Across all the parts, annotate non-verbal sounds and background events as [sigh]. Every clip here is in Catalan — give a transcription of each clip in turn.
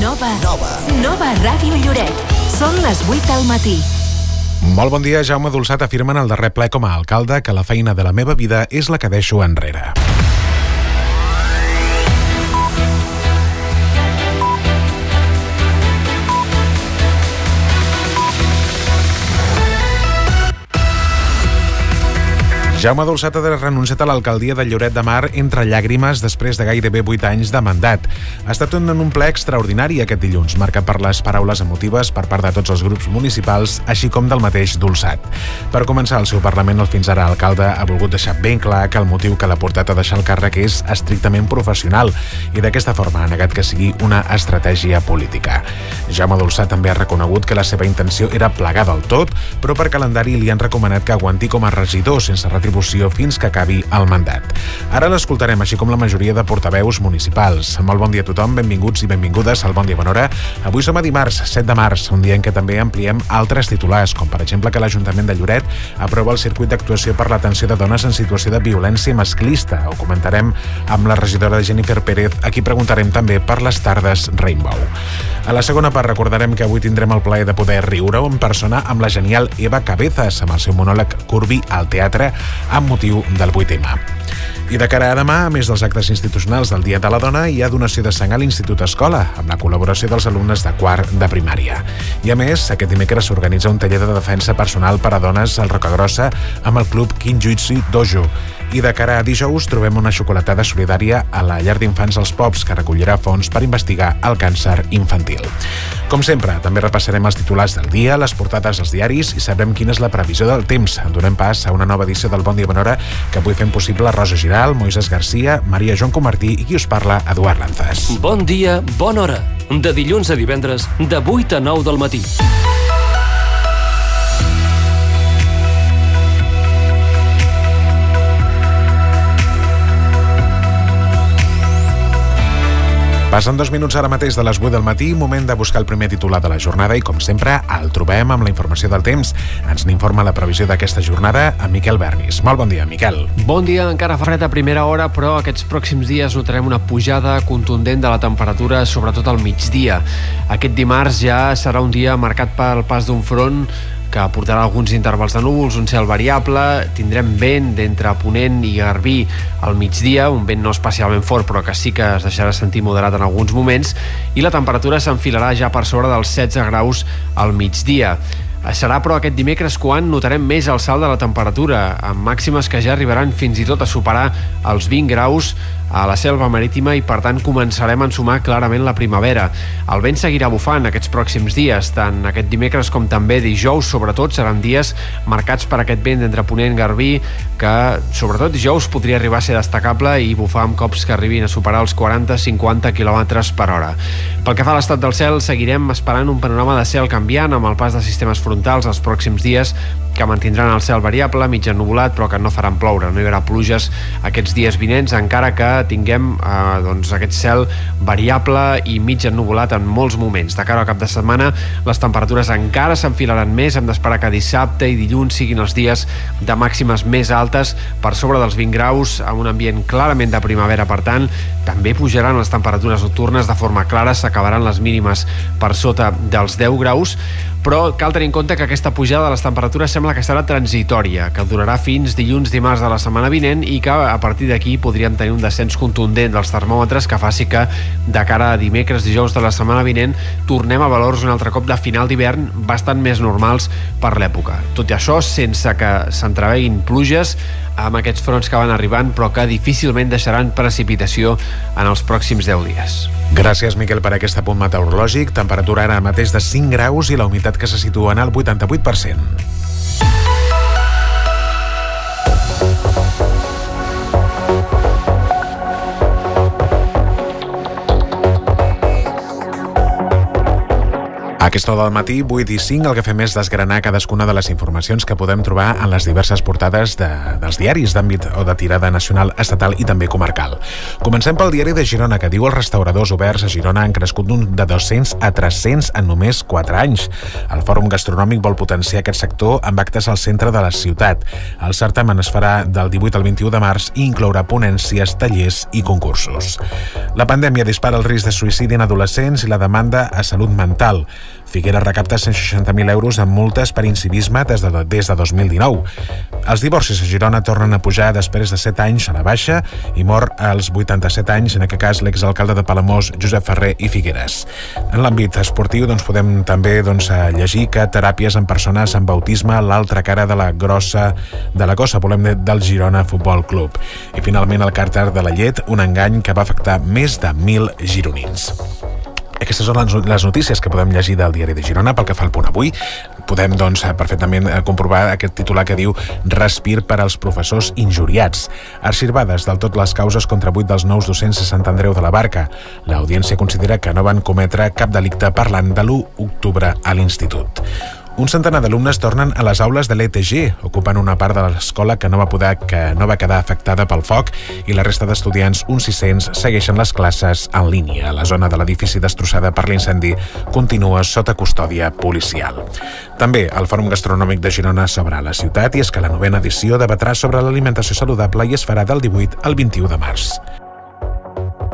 Nova. Nova. Nova Ràdio Lloret. Són les 8 del matí. Molt bon dia, Jaume Dolçat afirma en el darrer ple com a alcalde que la feina de la meva vida és la que deixo enrere. Jaume Dolçat ha renunciat a l'alcaldia de Lloret de Mar entre llàgrimes després de gairebé 8 anys de mandat. Ha estat en un ple extraordinari aquest dilluns, marcat per les paraules emotives per part de tots els grups municipals, així com del mateix Dolçat. Per començar el seu Parlament, el fins ara alcalde ha volgut deixar ben clar que el motiu que l'ha portat a deixar el càrrec és estrictament professional i d'aquesta forma ha negat que sigui una estratègia política. Jaume Dolçat també ha reconegut que la seva intenció era plegar del tot, però per calendari li han recomanat que aguanti com a regidor sense retribució retribució fins que acabi el mandat. Ara l'escoltarem, així com la majoria de portaveus municipals. Molt bon dia a tothom, benvinguts i benvingudes al Bon Dia Bon Hora. Avui som a dimarts, 7 de març, un dia en què també ampliem altres titulars, com per exemple que l'Ajuntament de Lloret aprova el circuit d'actuació per l'atenció de dones en situació de violència masclista. Ho comentarem amb la regidora Jennifer Pérez, a qui preguntarem també per les tardes Rainbow. A la segona part recordarem que avui tindrem el plaer de poder riure en persona amb la genial Eva Cabezas, amb el seu monòleg Curvi al teatre, amb motiu del 8M. I de cara a demà, a més dels actes institucionals del Dia de la Dona, hi ha donació de sang a l'Institut Escola, amb la col·laboració dels alumnes de quart de primària. I a més, aquest dimecres s'organitza un taller de defensa personal per a dones al Rocagrossa amb el club Kinjutsu Dojo. I de cara a dijous trobem una xocolatada solidària a la llar d'infants als Pops que recollirà fons per investigar el càncer infantil. Com sempre, també repassarem els titulars del dia, les portades als diaris i sabrem quina és la previsió del temps. Donem pas a una nova edició del Bon Dia Bon Hora que avui fem possible Rosa Giral, Moisés Garcia, Maria Joan Comartí i qui us parla, Eduard Lanzas. Bon dia, bona hora. De dilluns a divendres, de 8 a 9 del matí. Passen dos minuts ara mateix de les 8 del matí, moment de buscar el primer titular de la jornada i, com sempre, el trobem amb la informació del temps. Ens n'informa la previsió d'aquesta jornada a Miquel Bernis. Molt bon dia, Miquel. Bon dia, encara fa fred a primera hora, però aquests pròxims dies notarem una pujada contundent de la temperatura, sobretot al migdia. Aquest dimarts ja serà un dia marcat pel pas d'un front que portarà alguns intervals de núvols, un cel variable, tindrem vent d'entre Ponent i Garbí al migdia, un vent no especialment fort però que sí que es deixarà sentir moderat en alguns moments i la temperatura s'enfilarà ja per sobre dels 16 graus al migdia. Serà, però, aquest dimecres quan notarem més el salt de la temperatura, amb màximes que ja arribaran fins i tot a superar els 20 graus a la selva marítima i, per tant, començarem a ensumar clarament la primavera. El vent seguirà bufant aquests pròxims dies, tant aquest dimecres com també dijous, sobretot, seran dies marcats per aquest vent d'entre Ponent i Garbí, que, sobretot dijous, podria arribar a ser destacable i bufar amb cops que arribin a superar els 40-50 km per hora. Pel que fa a l'estat del cel, seguirem esperant un panorama de cel canviant amb el pas de sistemes frontals els pròxims dies que mantindran el cel variable, mig ennubulat, però que no faran ploure. No hi haurà pluges aquests dies vinents, encara que tinguem eh, doncs, aquest cel variable i mig ennubulat en molts moments. De cara al cap de setmana, les temperatures encara s'enfilaran més. Hem d'esperar que dissabte i dilluns siguin els dies de màximes més altes, per sobre dels 20 graus, amb un ambient clarament de primavera. Per tant, també pujaran les temperatures nocturnes de forma clara, s'acabaran les mínimes per sota dels 10 graus, però cal tenir en compte que aquesta pujada de les temperatures sembla que serà transitòria, que durarà fins dilluns dimarts de la setmana vinent i que a partir d'aquí podríem tenir un descens contundent dels termòmetres que faci que de cara a dimecres, dijous de la setmana vinent tornem a valors un altre cop de final d'hivern bastant més normals per l'època. Tot i això, sense que s'entreveguin pluges amb aquests fronts que van arribant, però que difícilment deixaran precipitació en els pròxims 10 dies. Gràcies, Miquel, per aquest apunt meteorològic. Temperatura ara mateix de 5 graus i la humitat que se situa en el 88%. Show. Aquesta hora del matí, 8 i 5, el que fem és desgranar cadascuna de les informacions que podem trobar en les diverses portades de, dels diaris d'àmbit o de tirada nacional, estatal i també comarcal. Comencem pel diari de Girona, que diu els restauradors oberts a Girona han crescut de 200 a 300 en només 4 anys. El Fòrum Gastronòmic vol potenciar aquest sector amb actes al centre de la ciutat. El certamen es farà del 18 al 21 de març i inclourà ponències, tallers i concursos. La pandèmia dispara el risc de suïcidi en adolescents i la demanda a salut mental. Figueres recapta 160.000 euros en multes per incivisme des de, des de 2019. Els divorcis a Girona tornen a pujar després de 7 anys a la baixa i mor als 87 anys, en aquest cas l'exalcalde de Palamós, Josep Ferrer i Figueres. En l'àmbit esportiu doncs, podem també doncs, llegir que teràpies en persones amb autisme l'altra cara de la grossa de la cosa, volem dir, del Girona Futbol Club. I finalment el càrter de la llet, un engany que va afectar més de 1.000 gironins. Aquestes són les notícies que podem llegir del diari de Girona pel que fa al punt avui. Podem, doncs, perfectament eh, comprovar aquest titular que diu Respir per als professors injuriats. Arxivades del tot les causes contra vuit dels nous docents de Sant Andreu de la Barca. L'audiència considera que no van cometre cap delicte parlant de l'1 d'octubre a l'institut. Un centenar d'alumnes tornen a les aules de l'ETG, ocupant una part de l'escola que no va poder que no va quedar afectada pel foc i la resta d'estudiants, uns 600, segueixen les classes en línia. La zona de l'edifici destrossada per l'incendi continua sota custòdia policial. També el Fòrum Gastronòmic de Girona s'obre la ciutat i és que la novena edició debatrà sobre l'alimentació saludable i es farà del 18 al 21 de març.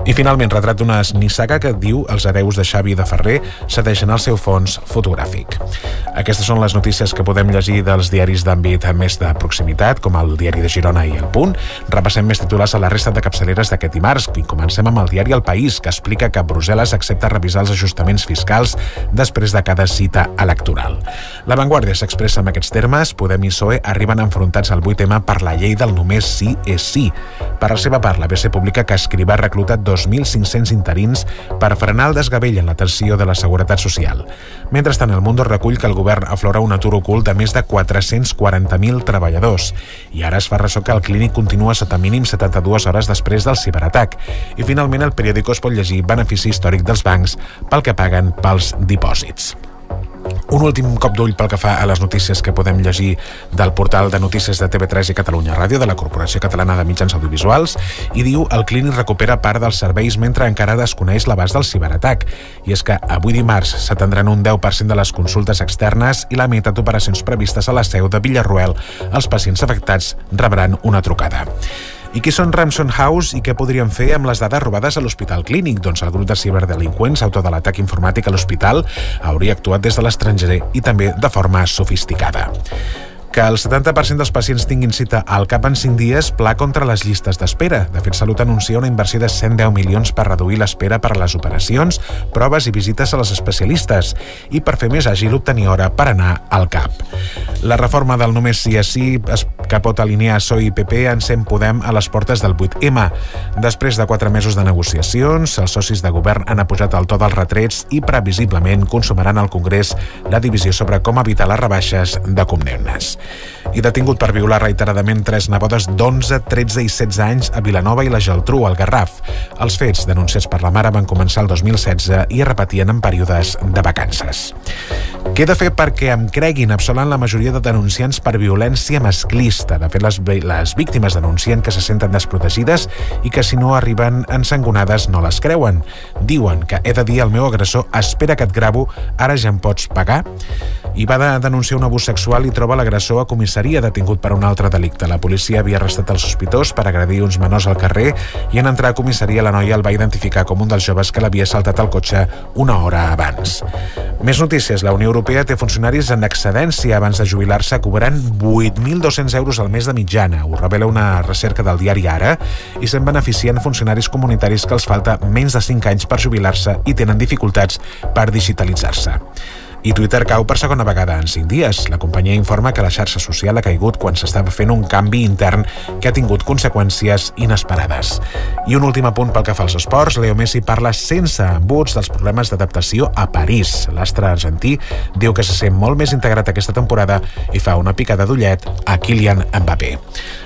I finalment, retrat d'una nissaga que diu els hereus de Xavi de Ferrer cedeixen el seu fons fotogràfic. Aquestes són les notícies que podem llegir dels diaris d'àmbit més de proximitat, com el diari de Girona i El Punt. Repassem més titulars a la resta de capçaleres d'aquest dimarts i comencem amb el diari El País, que explica que Brussel·les accepta revisar els ajustaments fiscals després de cada cita electoral. La Vanguardia s'expressa en aquests termes, Podem i PSOE arriben enfrontats al 8 tema per la llei del només sí és sí. Per la seva part, la BC publica que Escrivà ha reclutat 2.500 interins per frenar el desgavell en l'atenció de la Seguretat Social. Mentrestant, el Mundo recull que el govern aflora un atur ocult de més de 440.000 treballadors i ara es fa ressò que el clínic continua sota mínim 72 hores després del ciberatac. I finalment el periòdico es pot llegir benefici històric dels bancs pel que paguen pels dipòsits. Un últim cop d'ull pel que fa a les notícies que podem llegir del portal de notícies de TV3 i Catalunya Ràdio de la Corporació Catalana de Mitjans Audiovisuals i diu el clínic recupera part dels serveis mentre encara desconeix l'abast del ciberatac. I és que avui dimarts s'atendran un 10% de les consultes externes i la meitat d'operacions previstes a la seu de Villarroel. Els pacients afectats rebran una trucada. I qui són Ramson House i què podrien fer amb les dades robades a l'Hospital Clínic? Doncs el grup de ciberdelinqüents, autor de l'atac informàtic a l'hospital, hauria actuat des de l'estranger i també de forma sofisticada que el 70% dels pacients tinguin cita al cap en 5 dies pla contra les llistes d'espera. De fet, Salut anuncia una inversió de 110 milions per reduir l'espera per a les operacions, proves i visites a les especialistes i per fer més àgil obtenir hora per anar al CAP. La reforma del només sí a sí que pot alinear PSOE i PP encén Podem a les portes del 8M. Després de 4 mesos de negociacions, els socis de govern han apujat el to dels retrets i previsiblement consumaran al Congrés la divisió sobre com evitar les rebaixes de condemnes i detingut per violar reiteradament tres nebodes d'11, 13 i 16 anys a Vilanova i la Geltrú, al Garraf. Els fets denunciats per la mare van començar el 2016 i es repetien en períodes de vacances. Què he de fer perquè em creguin? Absolent la majoria de denunciants per violència masclista. De fet, les, les víctimes denuncien que se senten desprotegides i que si no arriben ensangonades no les creuen. Diuen que he de dir al meu agressor espera que et gravo, ara ja em pots pagar? I va de denunciar un abús sexual i troba l'agressor a comissaria detingut per un altre delicte. La policia havia arrestat el sospitós per agredir uns menors al carrer i en entrar a comissaria la noia el va identificar com un dels joves que l'havia saltat al cotxe una hora abans. Més notícies. La Unió Europea té funcionaris en excedència abans de jubilar-se cobrant 8.200 euros al mes de mitjana. Ho revela una recerca del diari Ara i se'n beneficien funcionaris comunitaris que els falta menys de 5 anys per jubilar-se i tenen dificultats per digitalitzar-se. I Twitter cau per segona vegada en 5 dies. La companyia informa que la xarxa social ha caigut quan s'estava fent un canvi intern que ha tingut conseqüències inesperades. I un últim apunt pel que fa als esports, Leo Messi parla sense embuts dels problemes d'adaptació a París. L'astre argentí diu que se sent molt més integrat aquesta temporada i fa una picada d'ullet a Kylian Mbappé.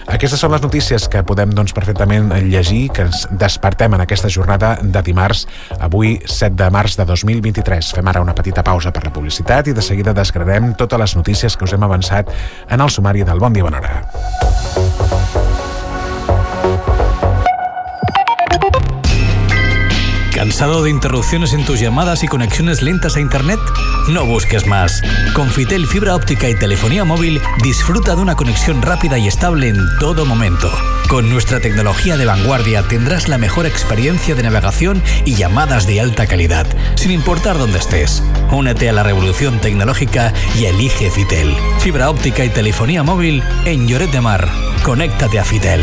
Aquestes són les notícies que podem doncs, perfectament llegir, que ens despertem en aquesta jornada de dimarts, avui 7 de març de 2023. Fem ara una petita pausa per la publicitat i de seguida desgranarem totes les notícies que us hem avançat en el sumari del Bon Dia Bona Hora. ¿Cansado de interrupciones en tus llamadas y conexiones lentas a Internet? No busques más. Con Fitel Fibra Óptica y Telefonía Móvil, disfruta de una conexión rápida y estable en todo momento. Con nuestra tecnología de vanguardia tendrás la mejor experiencia de navegación y llamadas de alta calidad, sin importar dónde estés. Únete a la revolución tecnológica y elige Fitel. Fibra óptica y telefonía móvil en Lloret de Mar. Conéctate a Fitel.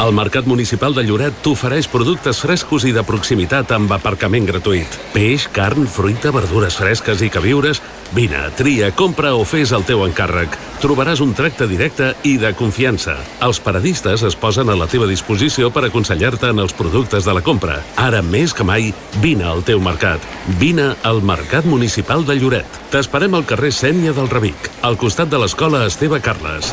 El Mercat Municipal de Lloret t'ofereix productes frescos i de proximitat amb aparcament gratuït. Peix, carn, fruita, verdures fresques i queviures... Vine, tria, compra o fes el teu encàrrec. Trobaràs un tracte directe i de confiança. Els paradistes es posen a la teva disposició per aconsellar-te en els productes de la compra. Ara més que mai, vine al teu mercat. Vine al Mercat Municipal de Lloret. T'esperem al carrer Sènia del Revic, al costat de l'escola Esteve Carles.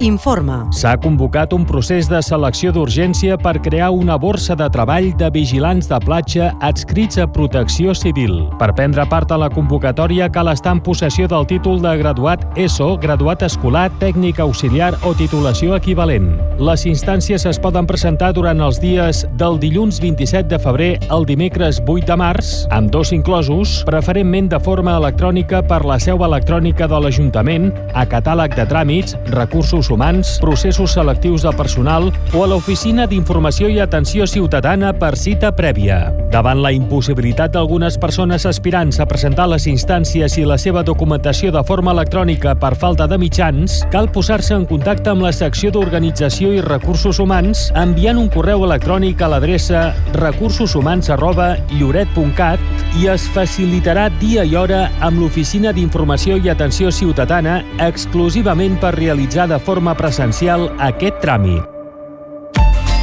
informa. S'ha convocat un procés de selecció d'urgència per crear una borsa de treball de vigilants de platja adscrits a Protecció Civil. Per prendre part a la convocatòria cal estar en possessió del títol de graduat ESO, graduat escolar, tècnic auxiliar o titulació equivalent. Les instàncies es poden presentar durant els dies del dilluns 27 de febrer al dimecres 8 de març, amb dos inclosos, preferentment de forma electrònica per la seu electrònica de l'Ajuntament, a catàleg de tràmits, recursos humans, processos selectius de personal o a l'Oficina d'Informació i Atenció Ciutadana per cita prèvia. Davant la impossibilitat d'algunes persones aspirants a presentar les instàncies i la seva documentació de forma electrònica per falta de mitjans, cal posar-se en contacte amb la secció d'Organització i Recursos Humans enviant un correu electrònic a l'adreça recursoshumans arroba lloret.cat i es facilitarà dia i hora amb l'Oficina d'Informació i Atenció Ciutadana exclusivament per realitzar de forma presencial aquest tràmit.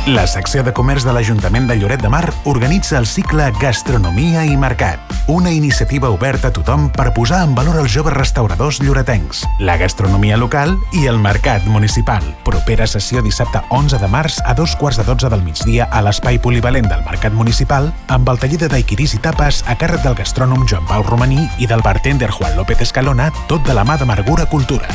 La secció de comerç de l'Ajuntament de Lloret de Mar organitza el cicle Gastronomia i Mercat, una iniciativa oberta a tothom per posar en valor els joves restauradors lloretencs, la gastronomia local i el mercat municipal. Propera sessió dissabte 11 de març a dos quarts de 12 del migdia a l'espai polivalent del Mercat Municipal amb el taller de daiquiris i tapes a càrrec del gastrònom Joan Pau Romaní i del bartender Juan López Escalona, tot de la mà d'Amargura Cultura.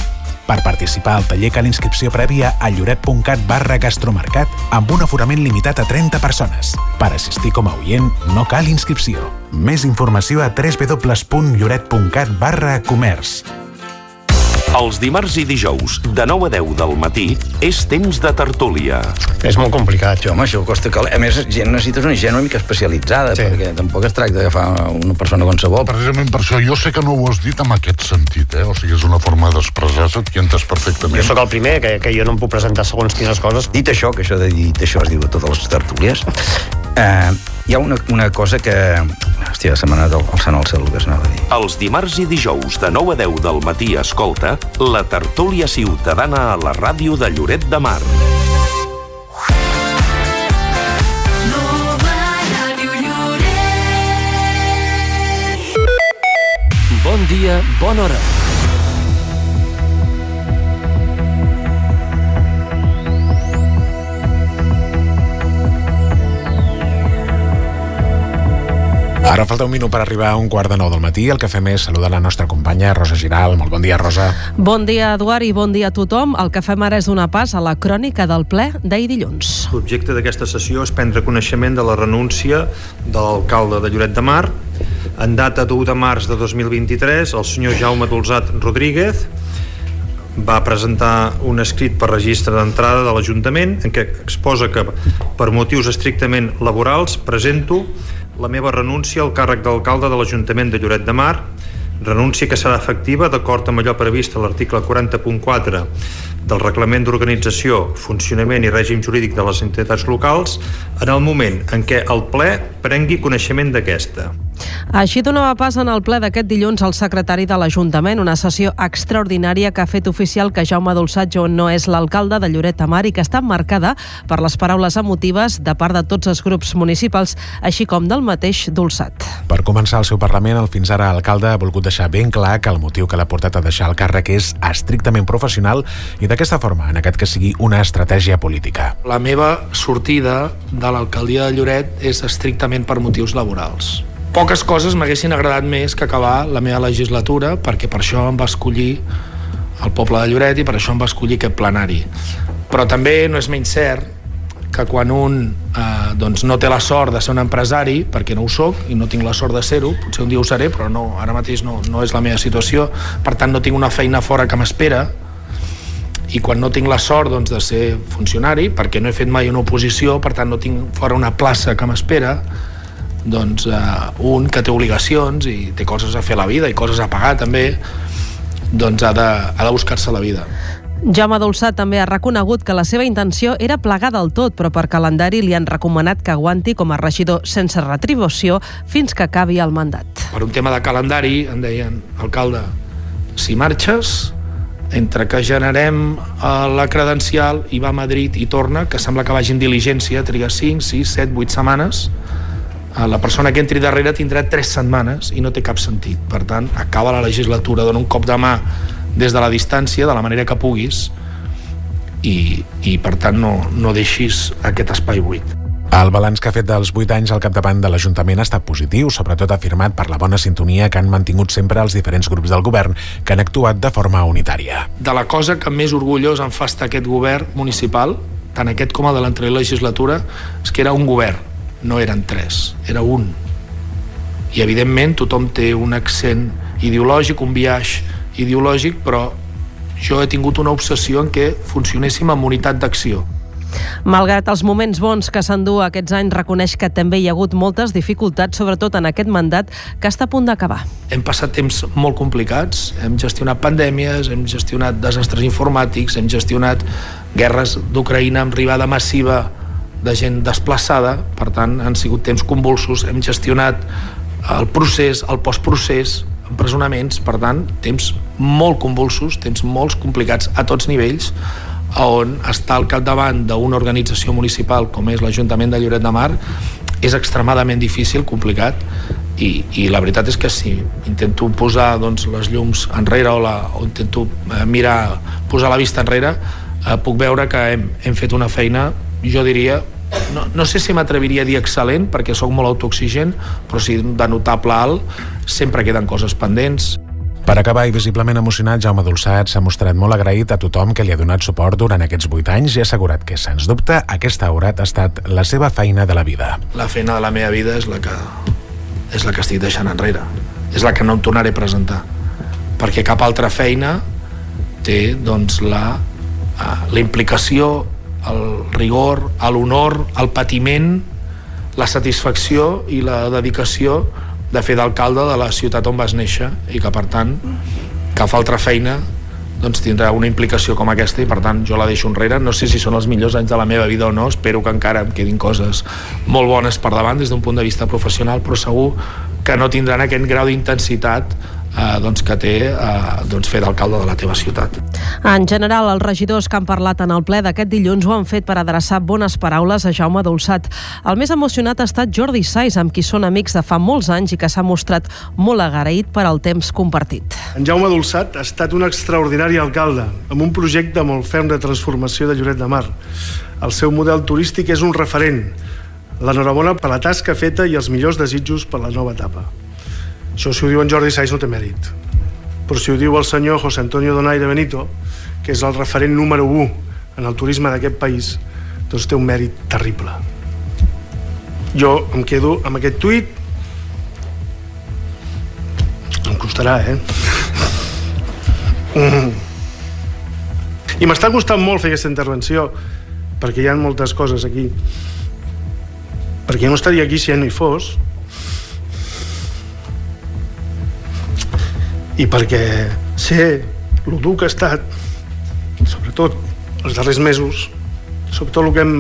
Per participar al taller cal inscripció prèvia a lloret.cat barra gastromercat amb un aforament limitat a 30 persones. Per assistir com a oient no cal inscripció. Més informació a www.lloret.cat barra comerç. Els dimarts i dijous, de 9 a 10 del matí, és temps de tertúlia. És molt complicat, això, home, això costa que... A més, gent necessites una gent una mica especialitzada, sí. perquè tampoc es tracta d'agafar una persona qualsevol. Precisament per això, jo sé que no ho has dit amb aquest sentit, eh? O sigui, és una forma d'expressar-se, t'hi entes perfectament. Jo sóc el primer, que, que jo no em puc presentar segons quines coses. Dit això, que això de dit això es diu a totes les tertúlies, eh, hi ha una, una cosa que... Hòstia, se m'ha anat al sant al cel el que es anava a dir. Els dimarts i dijous, de 9 a 10 del matí, escolta la tertúlia ciutadana a la ràdio de Lloret de Mar. Bon dia, bona hora. Ara falta un minut per arribar a un quart de nou del matí. El que fem és saludar la nostra companya Rosa Giral. Molt bon dia, Rosa. Bon dia, Eduard, i bon dia a tothom. El que fem ara és donar pas a la crònica del ple d'ahir dilluns. L'objecte d'aquesta sessió és prendre coneixement de la renúncia de l'alcalde de Lloret de Mar. En data d'1 de març de 2023, el senyor Jaume Dolzat Rodríguez va presentar un escrit per registre d'entrada de l'Ajuntament en què exposa que per motius estrictament laborals presento la meva renúncia al càrrec d'alcalde de l'Ajuntament de Lloret de Mar, renúncia que serà efectiva d'acord amb allò previst a l'article 40.4 del Reglament d'Organització, Funcionament i Règim Jurídic de les Entitats Locals en el moment en què el ple prengui coneixement d'aquesta. Així donava pas en el ple d'aquest dilluns el secretari de l'Ajuntament, una sessió extraordinària que ha fet oficial que Jaume Dolçatjo no és l'alcalde de Lloret de Mar i que està marcada per les paraules emotives de part de tots els grups municipals, així com del mateix Dolçat. Per començar el seu Parlament, el fins ara alcalde ha volgut deixar ben clar que el motiu que l'ha portat a deixar el càrrec és estrictament professional i d'aquesta forma ha negat que sigui una estratègia política. La meva sortida de l'alcaldia de Lloret és estrictament per motius laborals poques coses m'haguessin agradat més que acabar la meva legislatura perquè per això em va escollir el poble de Lloret i per això em va escollir aquest plenari. Però també no és menys cert que quan un eh, doncs no té la sort de ser un empresari, perquè no ho sóc i no tinc la sort de ser-ho, potser un dia ho seré però no, ara mateix no, no és la meva situació per tant no tinc una feina fora que m'espera. I quan no tinc la sort doncs, de ser funcionari, perquè no he fet mai una oposició, per tant no tinc fora una plaça que m'espera, doncs, eh, un que té obligacions i té coses a fer a la vida i coses a pagar també, doncs ha de, ha de buscar-se la vida. Jaume Dolçat també ha reconegut que la seva intenció era plegar del tot, però per calendari li han recomanat que aguanti com a regidor sense retribució fins que acabi el mandat. Per un tema de calendari, em deien, alcalde, si marxes, entre que generem eh, la credencial i va a Madrid i torna, que sembla que vagi en diligència, triga 5, 6, 7, 8 setmanes, la persona que entri darrere tindrà tres setmanes i no té cap sentit. Per tant, acaba la legislatura, dona un cop de mà des de la distància, de la manera que puguis, i, i per tant no, no deixis aquest espai buit. El balanç que ha fet dels 8 anys al capdavant de l'Ajuntament ha estat positiu, sobretot afirmat per la bona sintonia que han mantingut sempre els diferents grups del govern que han actuat de forma unitària. De la cosa que més orgullós em fa estar aquest govern municipal, tant aquest com el de l'anterior legislatura, és que era un govern no eren tres, era un. I evidentment tothom té un accent ideològic, un viatge ideològic, però jo he tingut una obsessió en què funcionéssim amb unitat d'acció. Malgrat els moments bons que s'endú aquests anys, reconeix que també hi ha hagut moltes dificultats, sobretot en aquest mandat que està a punt d'acabar. Hem passat temps molt complicats, hem gestionat pandèmies, hem gestionat desastres informàtics, hem gestionat guerres d'Ucraïna amb arribada massiva de gent desplaçada, per tant han sigut temps convulsos, hem gestionat el procés, el postprocés, empresonaments, per tant, temps molt convulsos, temps molt complicats a tots nivells, on està al capdavant d'una organització municipal com és l'Ajuntament de Lloret de Mar és extremadament difícil, complicat i, i la veritat és que si intento posar doncs, les llums enrere o, la, o intento eh, mirar, posar la vista enrere eh, puc veure que hem, hem fet una feina jo diria no, no sé si m'atreviria a dir excel·lent perquè sóc molt autoexigent però sí de notable alt sempre queden coses pendents per acabar i visiblement emocionat, Jaume Dolçat s'ha mostrat molt agraït a tothom que li ha donat suport durant aquests 8 anys i ha assegurat que, sens dubte, aquesta haurà estat la seva feina de la vida. La feina de la meva vida és la que, és la que estic deixant enrere. És la que no em tornaré a presentar. Perquè cap altra feina té doncs, la, eh, la implicació el rigor, l'honor, el patiment, la satisfacció i la dedicació de fer d'alcalde de la ciutat on vas néixer i que per tant cap altra feina doncs tindrà una implicació com aquesta i per tant jo la deixo enrere. No sé si són els millors anys de la meva vida o no espero que encara em quedin coses molt bones per davant des d'un punt de vista professional però segur que no tindran aquest grau d'intensitat eh, doncs, que té eh, doncs, fer d'alcalde de la teva ciutat. En general, els regidors que han parlat en el ple d'aquest dilluns ho han fet per adreçar bones paraules a Jaume Dolçat. El més emocionat ha estat Jordi Saiz, amb qui són amics de fa molts anys i que s'ha mostrat molt agraït per al temps compartit. En Jaume Dolçat ha estat un extraordinari alcalde, amb un projecte molt ferm de transformació de Lloret de Mar. El seu model turístic és un referent, L'enhorabona per la tasca feta i els millors desitjos per la nova etapa. Això si ho diu en Jordi Saiz no té mèrit. Però si ho diu el senyor José Antonio Donaire Benito, que és el referent número 1 en el turisme d'aquest país, doncs té un mèrit terrible. Jo em quedo amb aquest tuit em costarà, eh? [laughs] Mm. I m'està costant molt fer aquesta intervenció perquè hi ha moltes coses aquí perquè no estaria aquí si ell no hi fos i perquè sé el dur que ha estat sobretot els darrers mesos sobretot el que hem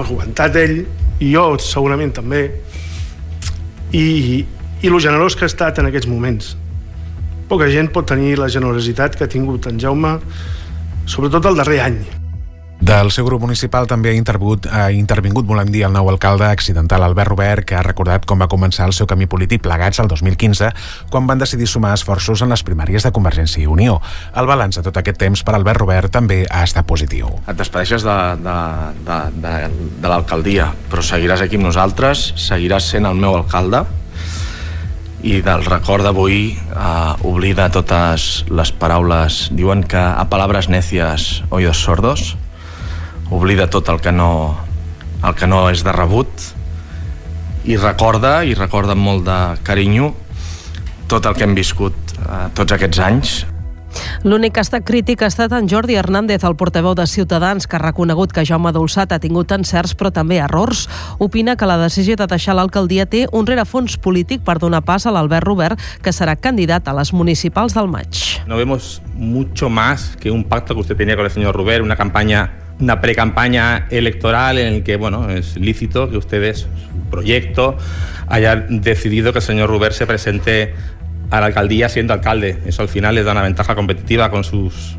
aguantat ell i jo segurament també i, i lo generós que ha estat en aquests moments. Poca gent pot tenir la generositat que ha tingut en Jaume sobretot el darrer any del seu grup municipal també ha intervingut, ha intervingut volem dir, el nou alcalde accidental Albert Robert, que ha recordat com va començar el seu camí polític plegats el 2015, quan van decidir sumar esforços en les primàries de Convergència i Unió. El balanç de tot aquest temps per Albert Robert també ha estat positiu. Et despedeixes de, de, de, de, de l'alcaldia, però seguiràs aquí amb nosaltres, seguiràs sent el meu alcalde, i del record d'avui eh, oblida totes les paraules diuen que a paraules necias oídos sordos oblida tot el que no, el que no és de rebut i recorda, i recorda amb molt de carinyo tot el que hem viscut eh, tots aquests anys L'únic que ha estat crític ha estat en Jordi Hernández, el portaveu de Ciutadans, que ha reconegut que Jaume Dolçat ha tingut encerts però també errors. Opina que la decisió de deixar l'alcaldia té un rerefons polític per donar pas a l'Albert Robert, que serà candidat a les municipals del maig. No vemos mucho más que un pacto que usted tenía con el señor Robert, una campaña una pre-campaña electoral en el que, bueno, es lícito que ustedes, su proyecto, hayan decidido que el señor Ruber se presente a la alcaldía siendo alcalde. Eso al final les da una ventaja competitiva con sus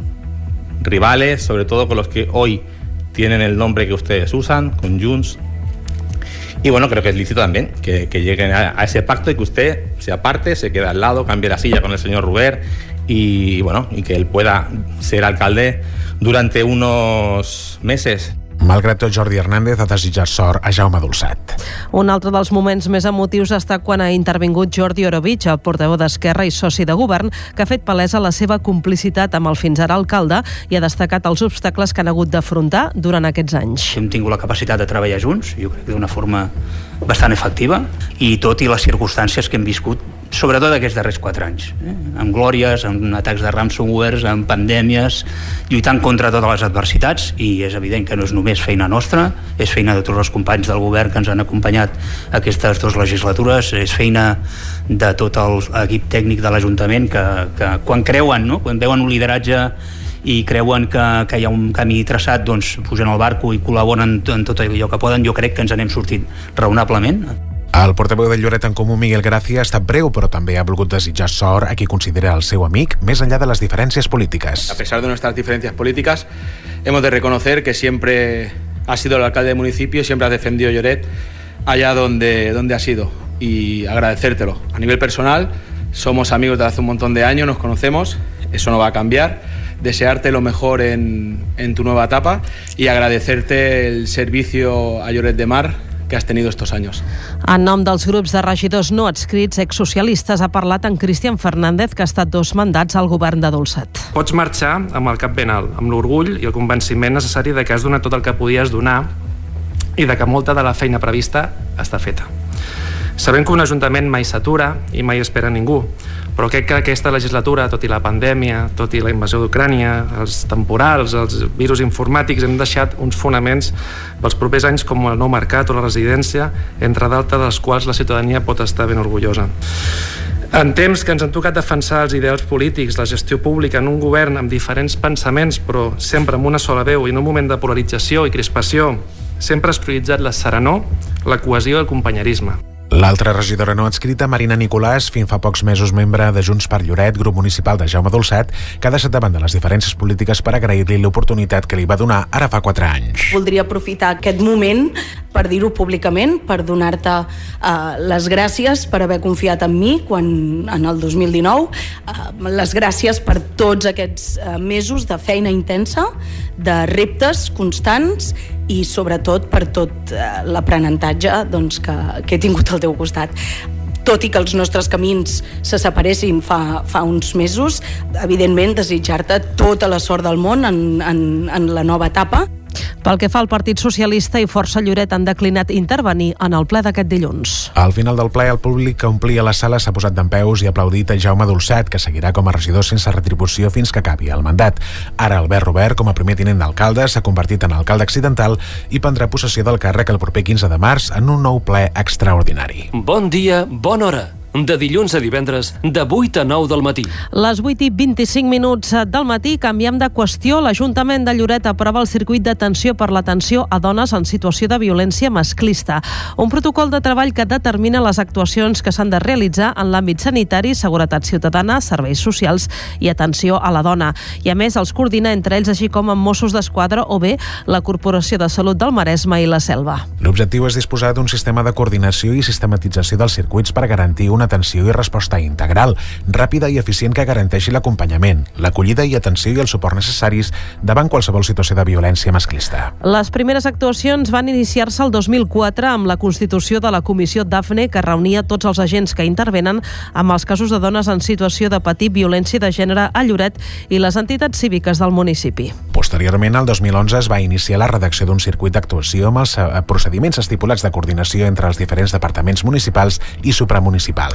rivales, sobre todo con los que hoy tienen el nombre que ustedes usan, con Junts. Y bueno, creo que es lícito también que, que lleguen a, a, ese pacto y que usted se aparte, se quede al lado, cambie la silla con el señor Ruber y bueno, y que él pueda ser alcalde durante unos meses. Malgrat tot, Jordi Hernández ha desitjat sort a Jaume Dolçat. Un altre dels moments més emotius està quan ha intervingut Jordi Orovich, el portaveu d'Esquerra i soci de govern, que ha fet palesa la seva complicitat amb el fins ara alcalde i ha destacat els obstacles que han hagut d'afrontar durant aquests anys. Hem tingut la capacitat de treballar junts, jo crec que d'una forma bastant efectiva, i tot i les circumstàncies que hem viscut sobretot aquests darrers quatre anys, eh? amb glòries, amb atacs de ransomware, amb pandèmies, lluitant contra totes les adversitats, i és evident que no és només feina nostra, és feina de tots els companys del govern que ens han acompanyat aquestes dues legislatures, és feina de tot l'equip tècnic de l'Ajuntament que, que quan creuen, no? quan veuen un lideratge i creuen que, que hi ha un camí traçat doncs pugen al barco i col·laboren en tot allò que poden, jo crec que ens n'hem sortit raonablement el portaveu de Lloret en Comú, Miguel Gràcia, ha estat breu, però també ha volgut desitjar sort a qui considera el seu amic, més enllà de les diferències polítiques. A pesar de nuestras diferencias políticas, hemos de reconocer que siempre ha sido el alcalde del municipio, siempre ha defendido Lloret allá donde, donde ha sido y agradecértelo. A nivel personal, somos amigos desde hace un montón de años, nos conocemos, eso no va a cambiar. Desearte lo mejor en, en tu nueva etapa y agradecerte el servicio a Lloret de Mar que has tenido estos años. En nom dels grups de regidors no adscrits exsocialistes ha parlat en Cristian Fernández, que ha estat dos mandats al govern de Dolçat. Pots marxar amb el cap ben alt, amb l'orgull i el convenciment necessari de que has donat tot el que podies donar i de que molta de la feina prevista està feta. Sabem que un ajuntament mai s'atura i mai espera ningú, però crec que aquesta legislatura, tot i la pandèmia, tot i la invasió d'Ucrània, els temporals, els virus informàtics, hem deixat uns fonaments pels propers anys com el nou mercat o la residència, entre d'altres dels quals la ciutadania pot estar ben orgullosa. En temps que ens han tocat defensar els ideals polítics, la gestió pública en un govern amb diferents pensaments, però sempre amb una sola veu i en un moment de polarització i crispació, sempre has prioritzat la serenor, la cohesió i el companyerisme. L'altra regidora no adscrita, Marina Nicolàs, fins fa pocs mesos membre de Junts per Lloret, grup municipal de Jaume Dolçat, que ha deixat davant de les diferències polítiques per agrair-li l'oportunitat que li va donar ara fa 4 anys. Voldria aprofitar aquest moment per dir-ho públicament, per donar-te uh, les gràcies per haver confiat en mi quan en el 2019, uh, les gràcies per tots aquests uh, mesos de feina intensa, de reptes constants i sobretot per tot uh, l'aprenentatge doncs, que, que he tingut al teu costat tot i que els nostres camins se separessin fa, fa uns mesos, evidentment desitjar-te tota la sort del món en, en, en la nova etapa. Pel que fa al Partit Socialista i Força Lloret han declinat intervenir en el ple d'aquest dilluns. Al final del ple, el públic que omplia la sala s'ha posat d'en peus i ha aplaudit a Jaume Dolçat, que seguirà com a regidor sense retribució fins que acabi el mandat. Ara, Albert Robert, com a primer tinent d'alcalde, s'ha convertit en alcalde accidental i prendrà possessió del càrrec el proper 15 de març en un nou ple extraordinari. Bon dia, bona hora. De dilluns a divendres, de 8 a 9 del matí. Les 8 i 25 minuts del matí canviem de qüestió. L'Ajuntament de Lloret aprova el circuit d'atenció per l'atenció a dones en situació de violència masclista. Un protocol de treball que determina les actuacions que s'han de realitzar en l'àmbit sanitari, seguretat ciutadana, serveis socials i atenció a la dona. I a més els coordina entre ells així com amb Mossos d'Esquadra o bé la Corporació de Salut del Maresme i la Selva. L'objectiu és disposar d'un sistema de coordinació i sistematització dels circuits per garantir una atenció i resposta integral, ràpida i eficient que garanteixi l'acompanyament, l'acollida i atenció i el suport necessaris davant qualsevol situació de violència masclista. Les primeres actuacions van iniciar-se el 2004 amb la constitució de la Comissió DAFNE que reunia tots els agents que intervenen amb els casos de dones en situació de patir violència de gènere a Lloret i les entitats cíviques del municipi. Posteriorment, el 2011 es va iniciar la redacció d'un circuit d'actuació amb els eh, procediments estipulats de coordinació entre els diferents departaments municipals i supramunicipals.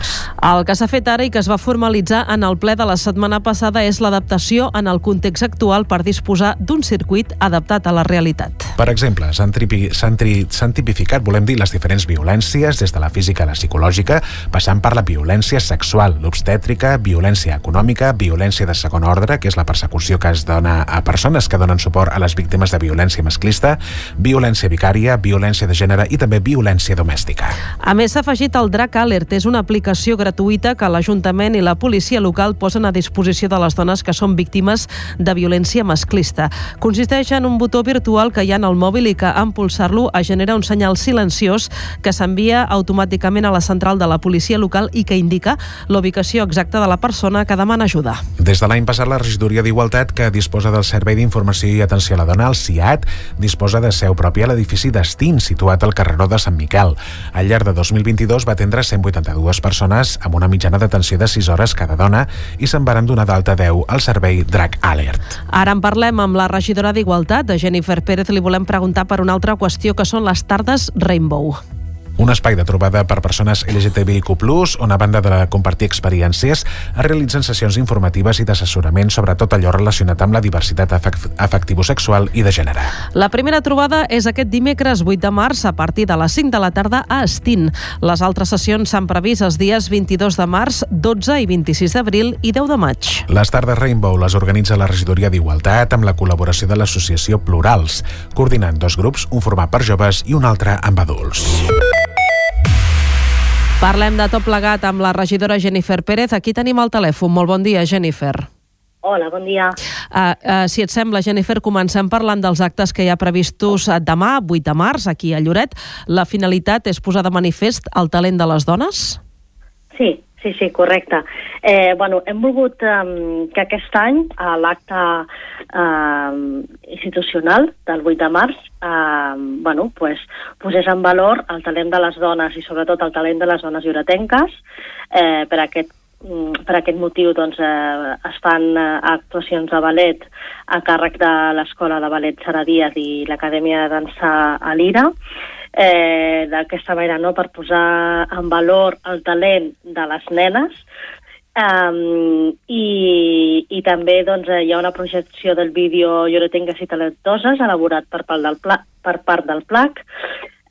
El que s'ha fet ara i que es va formalitzar en el ple de la setmana passada és l'adaptació en el context actual per disposar d'un circuit adaptat a la realitat. Per exemple, s'han tripi- tipificat, volem dir, les diferents violències, des de la física a la psicològica, passant per la violència sexual, l'obstètrica, violència econòmica, violència de segon ordre, que és la persecució que es dona a persones que donen suport a les víctimes de violència masclista, violència vicària, violència de gènere i també violència domèstica. A més, s'ha afegit el DRAC Alert. És una aplicació gratuïta que l'Ajuntament i la policia local posen a disposició de les dones que són víctimes de violència masclista. Consisteix en un botó virtual que hi ha en el mòbil i que, en pulsar-lo, es genera un senyal silenciós que s'envia automàticament a la central de la policia local i que indica l'ubicació exacta de la persona que demana ajuda. Des de l'any passat, la regidoria d'Igualtat, que disposa del Servei d'Informació i Atenció a la Dona, el CIAT, disposa de seu pròpia a l'edifici Destin, situat al carreró de Sant Miquel. Al llarg de 2022 va atendre 182 persones amb una mitjana d'atenció de 6 hores cada dona i se'n varen donar d'alta 10 al servei Drac Alert. Ara en parlem amb la regidora d'Igualtat, Jennifer Pérez. Li volem preguntar per una altra qüestió que són les tardes Rainbow. Un espai de trobada per persones LGTBIQ+, on a banda de compartir experiències, es realitzen sessions informatives i d'assessorament sobre tot allò relacionat amb la diversitat afec- afectivo-sexual i de gènere. La primera trobada és aquest dimecres 8 de març a partir de les 5 de la tarda a Estin. Les altres sessions s'han previst els dies 22 de març, 12 i 26 d'abril i 10 de maig. Les tardes Rainbow les organitza la regidoria d'Igualtat amb la col·laboració de l'associació Plurals, coordinant dos grups, un format per joves i un altre amb adults. Parlem de tot plegat amb la regidora Jennifer Pérez. Aquí tenim el telèfon. Molt bon dia, Jennifer. Hola, bon dia. Uh, uh, si et sembla, Jennifer, comencem parlant dels actes que hi ha previstos demà, 8 de març, aquí a Lloret. La finalitat és posar de manifest el talent de les dones? Sí, sí, sí, correcte. Eh, bueno, hem volgut um, que aquest any, a l'acte um, institucional del 8 de març, um, bueno, pues, posés en valor el talent de les dones i sobretot el talent de les dones lloretenques. Eh, per aquest per aquest motiu doncs, eh, es fan eh, actuacions de ballet a càrrec de l'Escola de Ballet Sara Díaz i l'Acadèmia de Dansa a l'Ira. Eh, D'aquesta manera, no, per posar en valor el talent de les nenes, Um, i, I també doncs, eh, hi ha una projecció del vídeo Lloretengues i Talentoses elaborat per part del, pla, per part del PLAC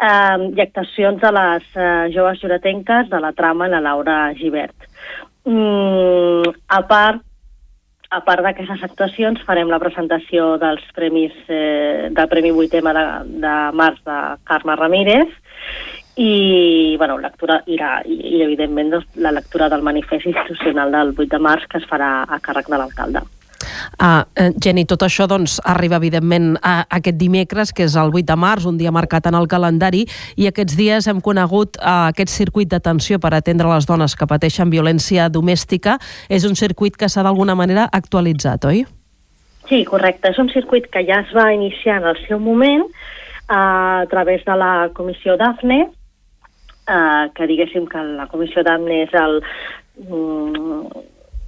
um, i actuacions de les uh, joves lloretenques de la trama la Laura Givert. Mm, a part, a part d'aquestes actuacions farem la presentació dels premis eh, del Premi 8M de, de març de Carme Ramírez i, bueno, lectura, i, la, i, evidentment doncs, la lectura del manifest institucional del 8 de març que es farà a càrrec de l'alcalde. Uh, Jenny, tot això doncs, arriba evidentment a, a aquest dimecres, que és el 8 de març, un dia marcat en el calendari, i aquests dies hem conegut uh, aquest circuit d'atenció per atendre les dones que pateixen violència domèstica. És un circuit que s'ha d'alguna manera actualitzat, oi? Sí, correcte. És un circuit que ja es va iniciar en el seu moment uh, a través de la Comissió DAFNE, uh, que diguéssim que la Comissió DAFNE és el, mm,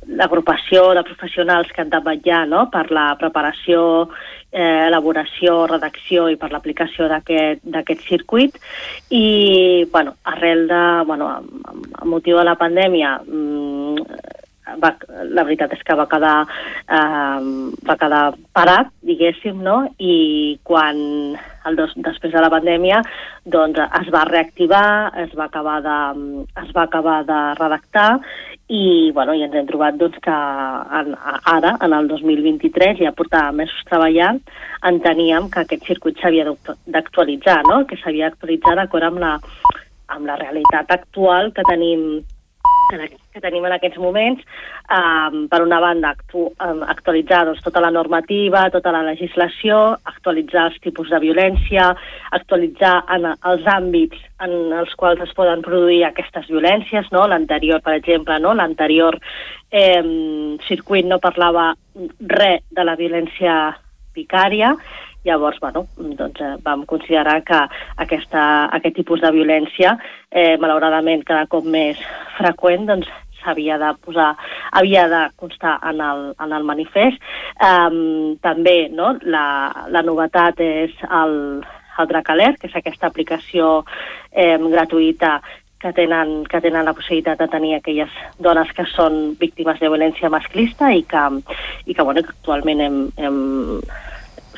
l'agrupació de professionals que han de vetllar no? per la preparació, eh, elaboració, redacció i per l'aplicació d'aquest circuit i bueno, arrel de, bueno, amb motiu de la pandèmia mm, va, la veritat és que va quedar, eh, va quedar parat, diguéssim, no? i quan el dos, després de la pandèmia doncs, es va reactivar, es va acabar de, es va acabar de redactar i, bueno, i ens hem trobat doncs, que en, ara, en el 2023, ja portava mesos treballant, enteníem que aquest circuit s'havia d'actualitzar, no? que s'havia d'actualitzar d'acord amb la, amb la realitat actual que tenim que tenim en aquests moments, um, per una banda, actu um, actualitzar doncs, tota la normativa, tota la legislació, actualitzar els tipus de violència, actualitzar en els àmbits en els quals es poden produir aquestes violències, no? l'anterior, per exemple, no? l'anterior eh, circuit no parlava res de la violència vicària, Llavors, bueno, doncs, eh, vam considerar que aquesta, aquest tipus de violència, eh, malauradament cada cop més freqüent, doncs, s'havia de posar, havia de constar en el, en el manifest. Um, també no, la, la novetat és el, el Dracaler, que és aquesta aplicació eh, gratuïta que tenen, que tenen la possibilitat de tenir aquelles dones que són víctimes de violència masclista i que, i que, bueno, que actualment hem, hem,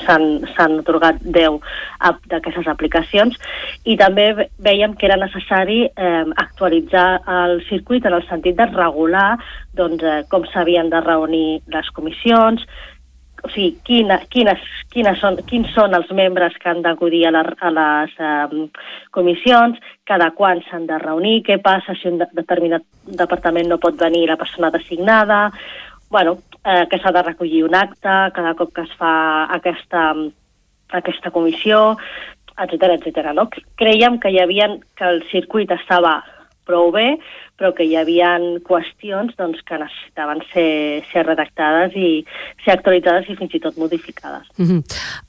s'han otorgat 10 d'aquestes aplicacions i també veiem que era necessari eh, actualitzar el circuit en el sentit de regular doncs, eh, com s'havien de reunir les comissions, o sigui, quina, quines, quines són, quins són els membres que han d'acudir a, la, a les eh, comissions, cada quan s'han de reunir, què passa si un de, determinat departament no pot venir la persona designada, bueno, eh, que s'ha de recollir un acte cada cop que es fa aquesta, aquesta comissió, etc etc. no? Creiem que hi havia, que el circuit estava prou bé, però que hi havia qüestions doncs, que necessitaven ser, ser redactades i ser actualitzades i fins i tot modificades. Mm -hmm.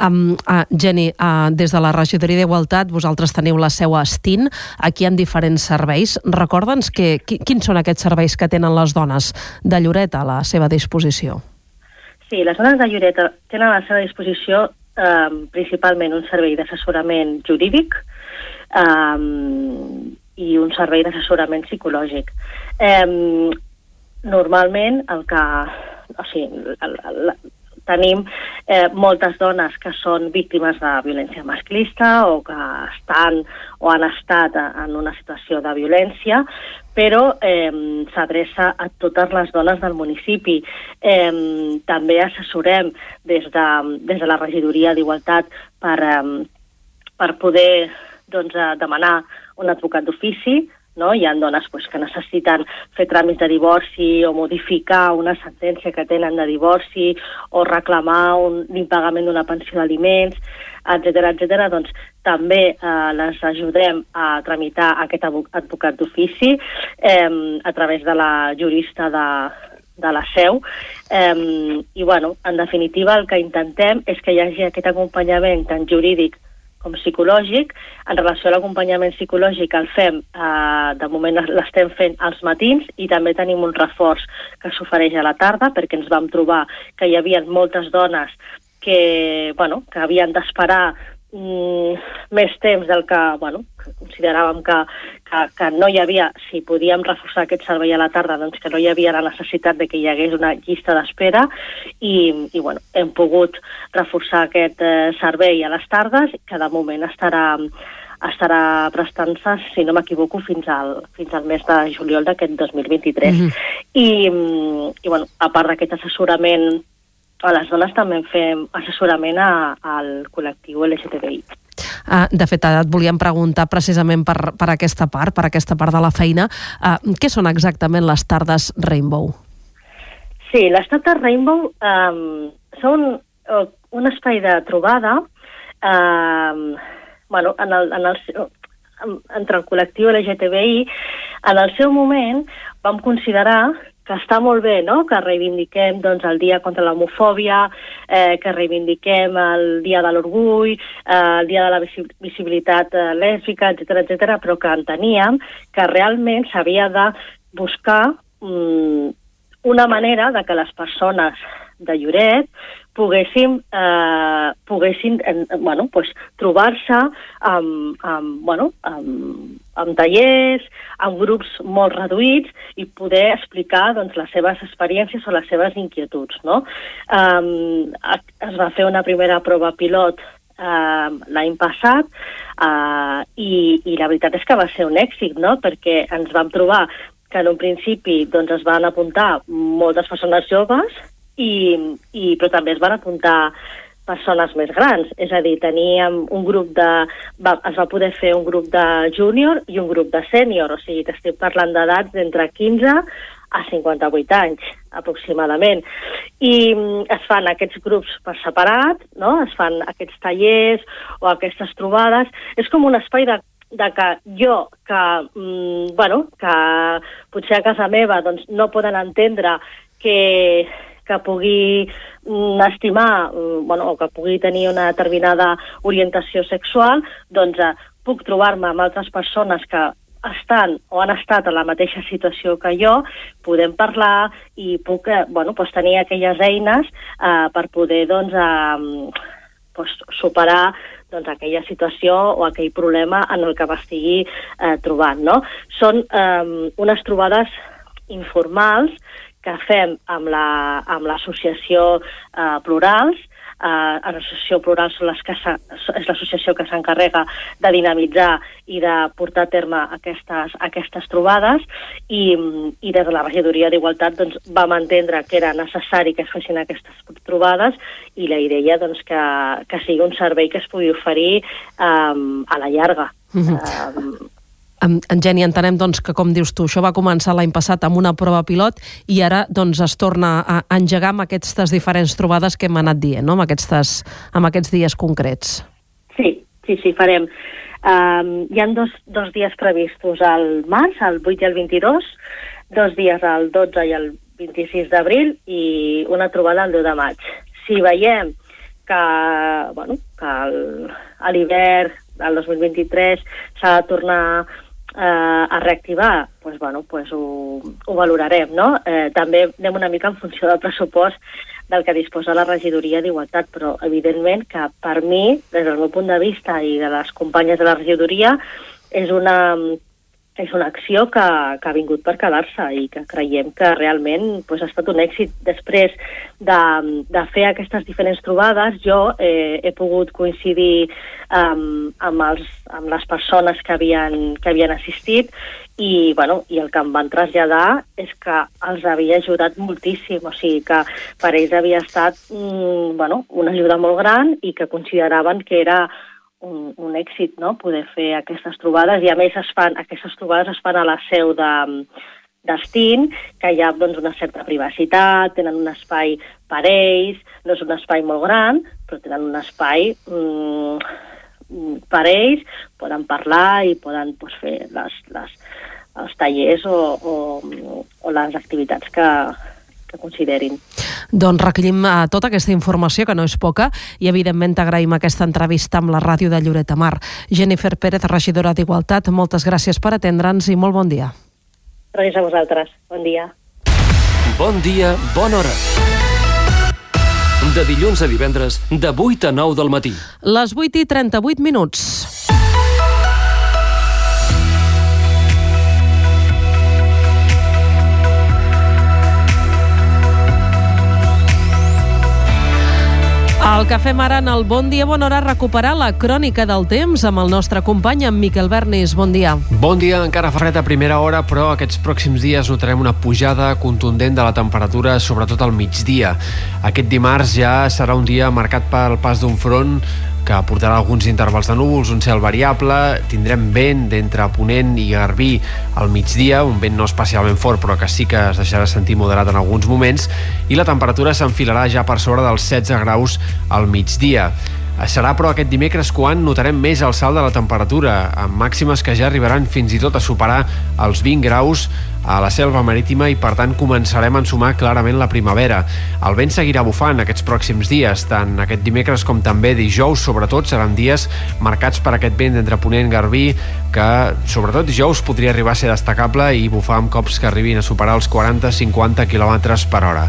um, uh, Jenny, uh, des de la Regidoria d'Igualtat vosaltres teniu la seu a Estin, aquí ha diferents serveis. Recorda'ns que, quins són aquests serveis que tenen les dones de Lloret a la seva disposició? Sí, les dones de Lloret tenen a la seva disposició eh, principalment un servei d'assessorament jurídic, eh, i un servei d'assessorament psicològic. Eh, normalment el que... O sigui, el, el, tenim eh, moltes dones que són víctimes de violència masclista o que estan o han estat en una situació de violència, però eh, s'adreça a totes les dones del municipi. Eh, també assessorem des de, des de la regidoria d'Igualtat per, eh, per poder doncs, demanar un advocat d'ofici, no? Hi ha dones pues, que necessiten fer tràmits de divorci o modificar una sentència que tenen de divorci o reclamar un, l'impagament d'una pensió d'aliments, etc etc. doncs també eh, les ajudem a tramitar aquest advocat d'ofici eh, a través de la jurista de, de la seu eh, i bueno, en definitiva el que intentem és que hi hagi aquest acompanyament tant jurídic com psicològic. En relació a l'acompanyament psicològic el fem, eh, de moment l'estem fent als matins i també tenim un reforç que s'ofereix a la tarda perquè ens vam trobar que hi havia moltes dones que, bueno, que havien d'esperar mm, més temps del que, bueno, que consideràvem que, que, que no hi havia, si podíem reforçar aquest servei a la tarda, doncs que no hi havia la necessitat de que hi hagués una llista d'espera i, i bueno, hem pogut reforçar aquest eh, servei a les tardes, que de moment estarà estarà prestant-se, si no m'equivoco, fins al, fins al mes de juliol d'aquest 2023. Mm -hmm. I, I, bueno, a part d'aquest assessorament a les dones també fem assessorament a, al col·lectiu LGTBI. Uh, de fet, et volíem preguntar precisament per, per aquesta part, per aquesta part de la feina, uh, què són exactament les tardes Rainbow? Sí, les tardes Rainbow um, són uh, un espai de trobada uh, bueno, en el, en el, entre el col·lectiu LGTBI, en el seu moment vam considerar que està molt bé, no?, que reivindiquem doncs, el dia contra l'homofòbia, eh, que reivindiquem el dia de l'orgull, eh, el dia de la visibilitat eh, lèsbica, etc etc, però que enteníem que realment s'havia de buscar mm, una manera de que les persones de Lloret poguéssim, eh, poguessin eh, bueno, pues, trobar-se amb, amb, bueno, amb, amb tallers, amb grups molt reduïts i poder explicar doncs, les seves experiències o les seves inquietuds. No? Um, es va fer una primera prova pilot uh, l'any passat uh, i, i la veritat és que va ser un èxit, no? perquè ens vam trobar que en un principi doncs, es van apuntar moltes persones joves i, i, però també es van apuntar persones més grans, és a dir, teníem un grup de... Va, es va poder fer un grup de júnior i un grup de sènior, o sigui, t'estic parlant d'edats d'entre 15 a 58 anys, aproximadament. I mm, es fan aquests grups per separat, no? es fan aquests tallers o aquestes trobades. És com un espai de de que jo, que, mm, bueno, que potser a casa meva doncs, no poden entendre que, que pugui mm, estimar mm, bueno, o que pugui tenir una determinada orientació sexual, doncs eh, puc trobar-me amb altres persones que estan o han estat en la mateixa situació que jo, podem parlar i puc eh, bueno, pues, tenir aquelles eines eh, per poder doncs, eh, pues, superar doncs, aquella situació o aquell problema en el que m'estigui eh, trobant. No? Són eh, unes trobades informals que fem amb l'associació la, amb eh, Plurals, eh, l'associació Plural són les que és l'associació que s'encarrega de dinamitzar i de portar a terme aquestes, aquestes trobades i, i des de la regidoria d'Igualtat doncs, vam entendre que era necessari que es fessin aquestes trobades i la idea doncs, que, que sigui un servei que es pugui oferir um, a la llarga. -hmm. um, en, en Geni, entenem doncs, que, com dius tu, això va començar l'any passat amb una prova pilot i ara doncs, es torna a engegar amb aquestes diferents trobades que hem anat dient, no? amb, aquestes, amb aquests dies concrets. Sí, sí, sí, farem. Um, hi han dos, dos dies previstos al març, el 8 i el 22, dos dies al 12 i el 26 d'abril i una trobada el 10 de maig. Si veiem que, bueno, que el, a l'hivern del 2023 s'ha de tornar eh, a reactivar, pues, bueno, pues ho, ho valorarem. No? Eh, també anem una mica en funció del pressupost del que disposa la regidoria d'Igualtat, però evidentment que per mi, des del meu punt de vista i de les companyes de la regidoria, és una, és una acció que, que ha vingut per quedar-se i que creiem que realment pues, ha estat un èxit. Després de, de fer aquestes diferents trobades, jo eh, he pogut coincidir um, amb, els, amb les persones que havien, que havien assistit i, bueno, i el que em van traslladar és que els havia ajudat moltíssim, o sigui que per ells havia estat mm, bueno, una ajuda molt gran i que consideraven que era un, un èxit no? poder fer aquestes trobades i a més es fan, aquestes trobades es fan a la seu de, d'Estin, que hi ha doncs, una certa privacitat, tenen un espai per ells, no és un espai molt gran, però tenen un espai mm, per ells, poden parlar i poden doncs, fer les, les, els tallers o, o, o les activitats que, que considerin. Doncs recollim uh, tota aquesta informació, que no és poca, i evidentment t'agraïm aquesta entrevista amb la ràdio de Lloret de Mar. Jennifer Pérez, regidora d'Igualtat, moltes gràcies per atendre'ns i molt bon dia. Gràcies a vosaltres. Bon dia. Bon dia, bona hora. De dilluns a divendres, de 8 a 9 del matí. Les 8 i 38 minuts. El que fem ara en el Bon Dia, Bona Hora, recuperar la crònica del temps amb el nostre company, en Miquel Bernis. Bon dia. Bon dia, encara fa fred a primera hora, però aquests pròxims dies notarem una pujada contundent de la temperatura, sobretot al migdia. Aquest dimarts ja serà un dia marcat pel pas d'un front que portarà alguns intervals de núvols, un cel variable, tindrem vent d'entre Ponent i Garbí al migdia, un vent no especialment fort però que sí que es deixarà sentir moderat en alguns moments i la temperatura s'enfilarà ja per sobre dels 16 graus al migdia. Serà, però, aquest dimecres quan notarem més el salt de la temperatura, amb màximes que ja arribaran fins i tot a superar els 20 graus a la selva marítima i per tant començarem a ensumar clarament la primavera. El vent seguirà bufant aquests pròxims dies, tant aquest dimecres com també dijous, sobretot seran dies marcats per aquest vent entre Ponent Garbí, que sobretot dijous podria arribar a ser destacable i bufar amb cops que arribin a superar els 40-50 km per hora.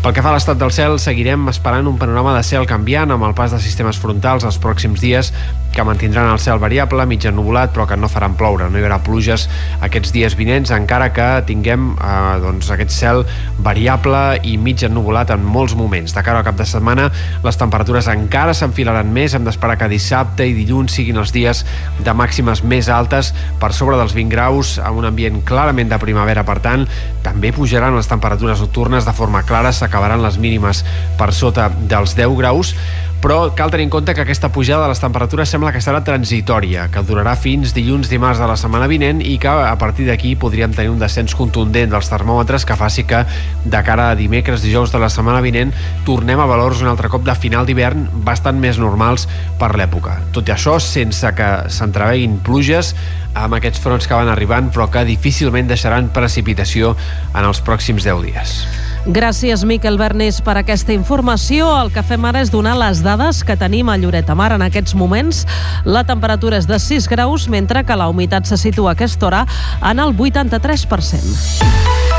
Pel que fa a l'estat del cel, seguirem esperant un panorama de cel canviant amb el pas de sistemes frontals els pròxims dies que mantindran el cel variable, mig ennubulat, però que no faran ploure. No hi haurà pluges aquests dies vinents, encara que tinguem eh, doncs, aquest cel variable i mig ennubulat en molts moments. De cara al cap de setmana, les temperatures encara s'enfilaran més. Hem d'esperar que dissabte i dilluns siguin els dies de màximes més altes per sobre dels 20 graus, amb un ambient clarament de primavera. Per tant, també pujaran les temperatures nocturnes de forma clara, s'acabaran les mínimes per sota dels 10 graus, però cal tenir en compte que aquesta pujada de les temperatures sembla que serà transitòria, que durarà fins dilluns dimarts de la setmana vinent i que a partir d'aquí podríem tenir un descens contundent dels termòmetres que faci que de cara a dimecres, dijous de la setmana vinent tornem a valors un altre cop de final d'hivern bastant més normals per l'època. Tot i això, sense que s'entreveguin pluges amb aquests fronts que van arribant però que difícilment deixaran precipitació en els pròxims 10 dies. Gràcies, Miquel Bernés, per aquesta informació. El que fem ara és donar les dades que tenim a Lloret de Mar en aquests moments. La temperatura és de 6 graus, mentre que la humitat se situa a aquesta hora en el 83%.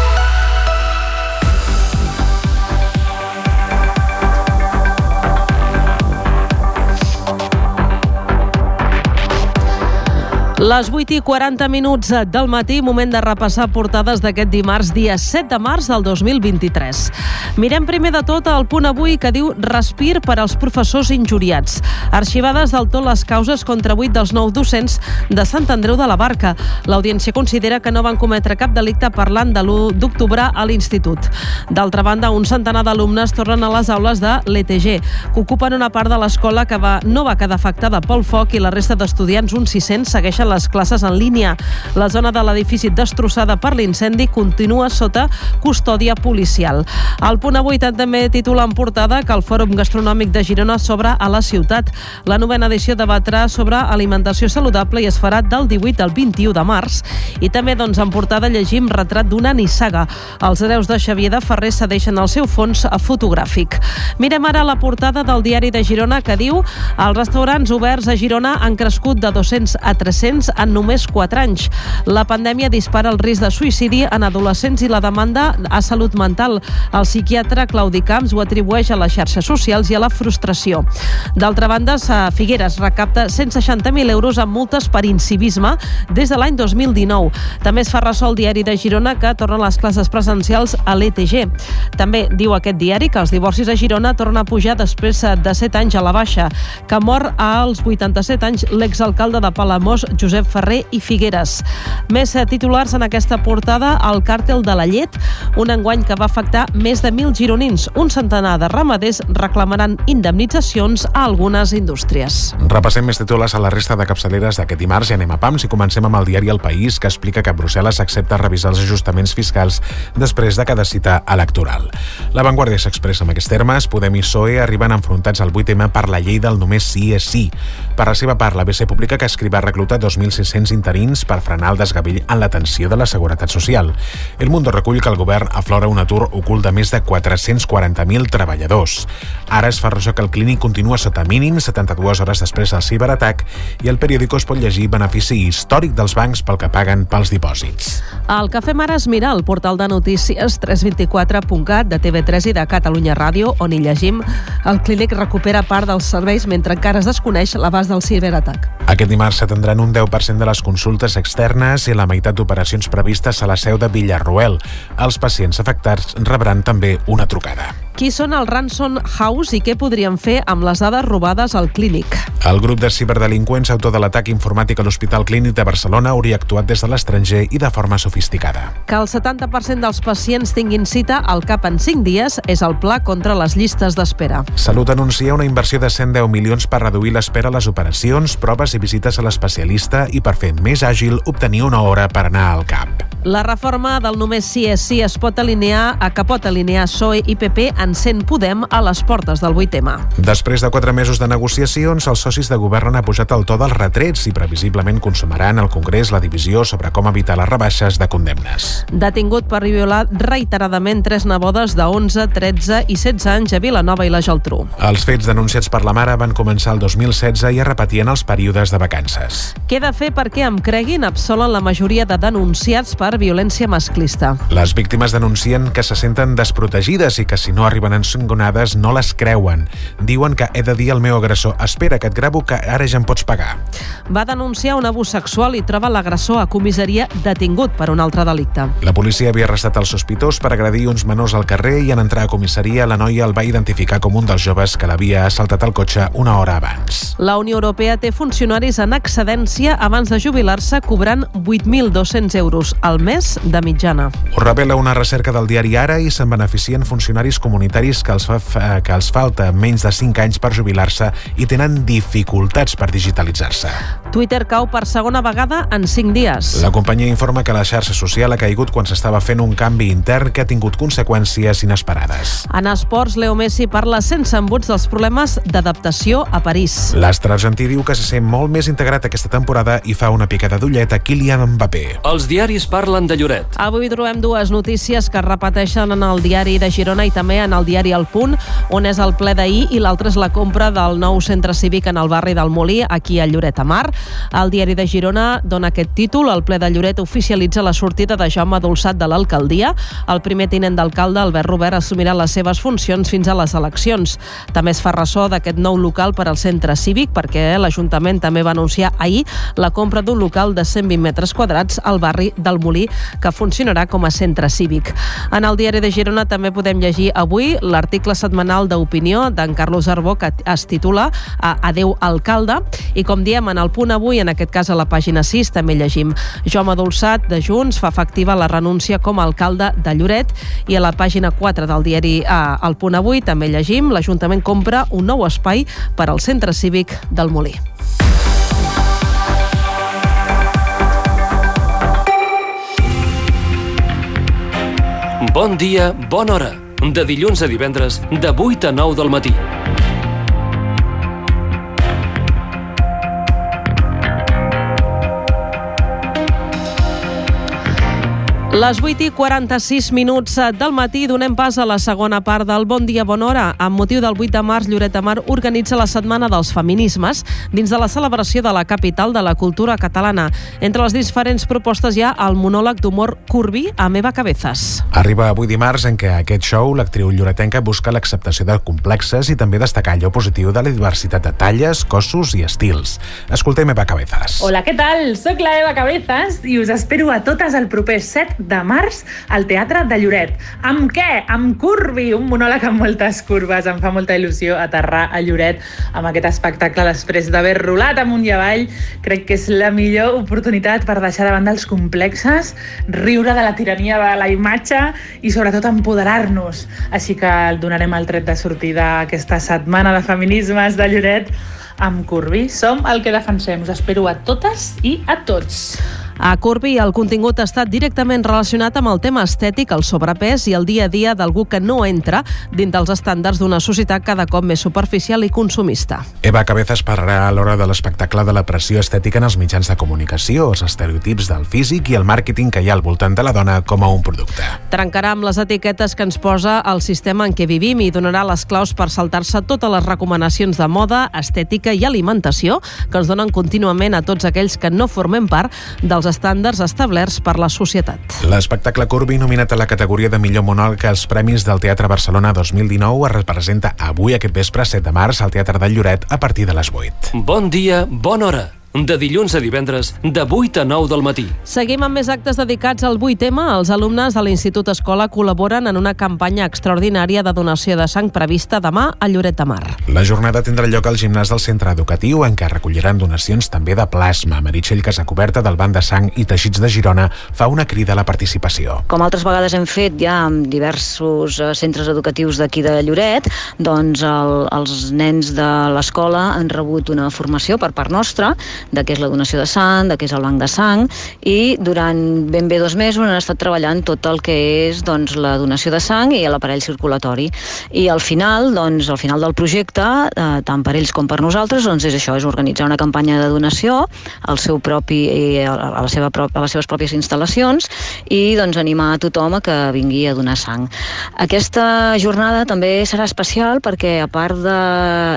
Les 8 i 40 minuts del matí, moment de repassar portades d'aquest dimarts, dia 7 de març del 2023. Mirem primer de tot el punt avui que diu respir per als professors injuriats. Arxivades del tot les causes contra 8 dels 9 docents de Sant Andreu de la Barca. L'audiència considera que no van cometre cap delicte parlant de l'1 d'octubre a l'institut. D'altra banda, un centenar d'alumnes tornen a les aules de l'ETG, que ocupen una part de l'escola que va, no va quedar afectada pel foc i la resta d'estudiants, uns 600, segueixen les classes en línia. La zona de l'edifici destrossada per l'incendi continua sota custòdia policial. El punt avui també titula en portada que el Fòrum Gastronòmic de Girona s'obre a la ciutat. La novena edició debatrà sobre alimentació saludable i es farà del 18 al 21 de març. I també doncs, en portada llegim retrat d'una nissaga. Els hereus de Xavier de Ferrer cedeixen el seu fons fotogràfic. Mirem ara la portada del diari de Girona que diu els restaurants oberts a Girona han crescut de 200 a 300 adolescents en només 4 anys. La pandèmia dispara el risc de suïcidi en adolescents i la demanda a salut mental. El psiquiatre Claudi Camps ho atribueix a les xarxes socials i a la frustració. D'altra banda, Figueres recapta 160.000 euros en multes per incivisme des de l'any 2019. També es fa ressò el diari de Girona que tornen les classes presencials a l'ETG. També diu aquest diari que els divorcis a Girona tornen a pujar després de 7 anys a la baixa, que mor als 87 anys l'exalcalde de Palamós, Josep Ferrer i Figueres. Més eh, titulars en aquesta portada, el càrtel de la llet, un enguany que va afectar més de 1.000 gironins. Un centenar de ramaders reclamaran indemnitzacions a algunes indústries. Repassem més titulars a la resta de capçaleres d'aquest dimarts i anem a PAMS i comencem amb el diari El País, que explica que Brussel·les accepta revisar els ajustaments fiscals després de cada cita electoral. La Vanguardia s'expressa en aquests termes. Podem i PSOE arriben enfrontats al 8M per la llei del només sí és sí. Per la seva part, la BC Pública que escriva reclutar 2.600 1.600 interins per frenar el desgavell en l'atenció de la Seguretat Social. El Mundo recull que el govern aflora un atur ocult de més de 440.000 treballadors. Ara es fa ressò que el clínic continua sota mínim 72 hores després del ciberatac i el periòdico es pot llegir benefici històric dels bancs pel que paguen pels dipòsits. El que fem ara és mirar el portal de notícies 324.cat de TV3 i de Catalunya Ràdio, on hi llegim el clínic recupera part dels serveis mentre encara es desconeix l'abast del ciberatac. Aquest dimarts s'atendran un 10% 50% de les consultes externes i la meitat d'operacions previstes a la seu de Villarroel. Els pacients afectats rebran també una trucada. Qui són els Ransom House i què podrien fer amb les dades robades al clínic? El grup de ciberdelinqüents autor de l'atac informàtic a l'Hospital Clínic de Barcelona hauria actuat des de l'estranger i de forma sofisticada. Que el 70% dels pacients tinguin cita al cap en 5 dies és el pla contra les llistes d'espera. Salut anuncia una inversió de 110 milions per reduir l'espera a les operacions, proves i visites a l'especialista i per fer més àgil obtenir una hora per anar al CAP. La reforma del només sí és sí es pot alinear a que pot alinear PSOE i PP en 100 Podem a les portes del 8 tema. Després de quatre mesos de negociacions, els socis de govern han pujat el to dels retrets i previsiblement consumaran al Congrés la divisió sobre com evitar les rebaixes de condemnes. Detingut per violar reiteradament tres nebodes de 11, 13 i 16 anys a Vilanova i la Geltrú. Els fets denunciats per la mare van començar el 2016 i es repetien els períodes de vacances. Què de fer perquè em creguin? Absolen la majoria de denunciats per violència masclista. Les víctimes denuncien que se senten desprotegides i que si no arriben ensangonades no les creuen. Diuen que he de dir al meu agressor espera que et gravo que ara ja em pots pagar. Va denunciar un abús sexual i troba l'agressor a comissaria detingut per un altre delicte. La policia havia arrestat el sospitós per agredir uns menors al carrer i en entrar a comissaria la noia el va identificar com un dels joves que l'havia assaltat al cotxe una hora abans. La Unió Europea té funcionaris en excedència abans de jubilar-se cobrant 8.200 euros al mes de mitjana. Ho revela una recerca del diari Ara i se'n beneficien funcionaris comunitaris que els, fa, eh, que els falta menys de 5 anys per jubilar-se i tenen dificultats per digitalitzar-se. Twitter cau per segona vegada en 5 dies. La companyia informa que la xarxa social ha caigut quan s'estava fent un canvi intern que ha tingut conseqüències inesperades. En esports, Leo Messi parla sense embuts dels problemes d'adaptació a París. L'astre argentí diu que se sent molt més integrat aquesta temporada i fa una picada d'ullet a Kylian Mbappé. Els diaris parlen de Lloret. Avui trobem dues notícies que es repeteixen en el diari de Girona i també en el diari El Punt, on és el ple d'ahir i l'altre és la compra del nou centre cívic en el barri del Molí, aquí a Lloret a Mar. El diari de Girona dona aquest títol. El ple de Lloret oficialitza la sortida de Jaume Dolçat de l'alcaldia. El primer tinent d'alcalde, Albert Robert, assumirà les seves funcions fins a les eleccions. També es fa ressò d'aquest nou local per al centre cívic perquè l'Ajuntament també va anunciar ahir la compra d'un local de 120 metres quadrats al barri del Molí que funcionarà com a centre cívic. En el diari de Girona també podem llegir avui l'article setmanal d'opinió d'en Carlos Arbó que es titula Adeu alcalde i com diem en el punt avui, en aquest cas a la pàgina 6, també llegim Jaume Dolçat de Junts fa efectiva la renúncia com a alcalde de Lloret i a la pàgina 4 del diari a, El Punt Avui també llegim l'Ajuntament compra un nou espai per al centre cívic del Molí. Bon dia, bona hora. De dilluns a divendres, de 8 a 9 del matí. Les 8 i 46 minuts del matí donem pas a la segona part del Bon Dia Bona Hora. Amb motiu del 8 de març, Lloret de Mar organitza la Setmana dels Feminismes dins de la celebració de la capital de la cultura catalana. Entre les diferents propostes hi ha el monòleg d'humor Curvi a Meva Cabezas. Arriba avui dimarts en què aquest show l'actriu lloretenca busca l'acceptació de complexes i també destacar allò positiu de la diversitat de talles, cossos i estils. Escoltem Eva Cabezas. Hola, què tal? Soc la Eva Cabezas i us espero a totes el proper 7 de març al Teatre de Lloret. Amb què? Amb Curvi, un monòleg amb moltes curves. Em fa molta il·lusió aterrar a Lloret amb aquest espectacle després d'haver rolat amunt i avall. Crec que és la millor oportunitat per deixar de banda els complexes, riure de la tirania de la imatge i sobretot empoderar-nos. Així que el donarem el tret de sortida aquesta setmana de feminismes de Lloret amb Curvi. Som el que defensem. Us espero a totes i a tots. A Corby el contingut ha estat directament relacionat amb el tema estètic, el sobrepès i el dia a dia d'algú que no entra dins dels estàndards d'una societat cada cop més superficial i consumista. Eva Cabezas parlarà a l'hora de l'espectacle de la pressió estètica en els mitjans de comunicació, els estereotips del físic i el màrqueting que hi ha al voltant de la dona com a un producte. Trencarà amb les etiquetes que ens posa el sistema en què vivim i donarà les claus per saltar-se totes les recomanacions de moda, estètica i alimentació que ens donen contínuament a tots aquells que no formem part dels estàndards establerts per la societat. L'espectacle Curvi, nominat a la categoria de millor monòleg als Premis del Teatre Barcelona 2019, es representa avui aquest vespre 7 de març al Teatre del Lloret a partir de les 8. Bon dia, bona hora. De dilluns a divendres, de 8 a 9 del matí. Seguim amb més actes dedicats al 8M. Els alumnes de l'Institut Escola col·laboren en una campanya extraordinària de donació de sang prevista demà a Lloret de Mar. La jornada tindrà lloc al gimnàs del centre educatiu en què recolliran donacions també de plasma. Meritxell Casacoberta del Banc de Sang i Teixits de Girona fa una crida a la participació. Com altres vegades hem fet ja amb diversos eh, centres educatius d'aquí de Lloret, doncs el, els nens de l'escola han rebut una formació per part nostra de què és la donació de sang, de què és el banc de sang, i durant ben bé dos mesos han estat treballant tot el que és doncs, la donació de sang i l'aparell circulatori. I al final, doncs, al final del projecte, eh, tant per ells com per nosaltres, doncs és això, és organitzar una campanya de donació al seu propi, eh, a, la seva, a les seves pròpies instal·lacions i doncs, animar a tothom a que vingui a donar sang. Aquesta jornada també serà especial perquè a part de,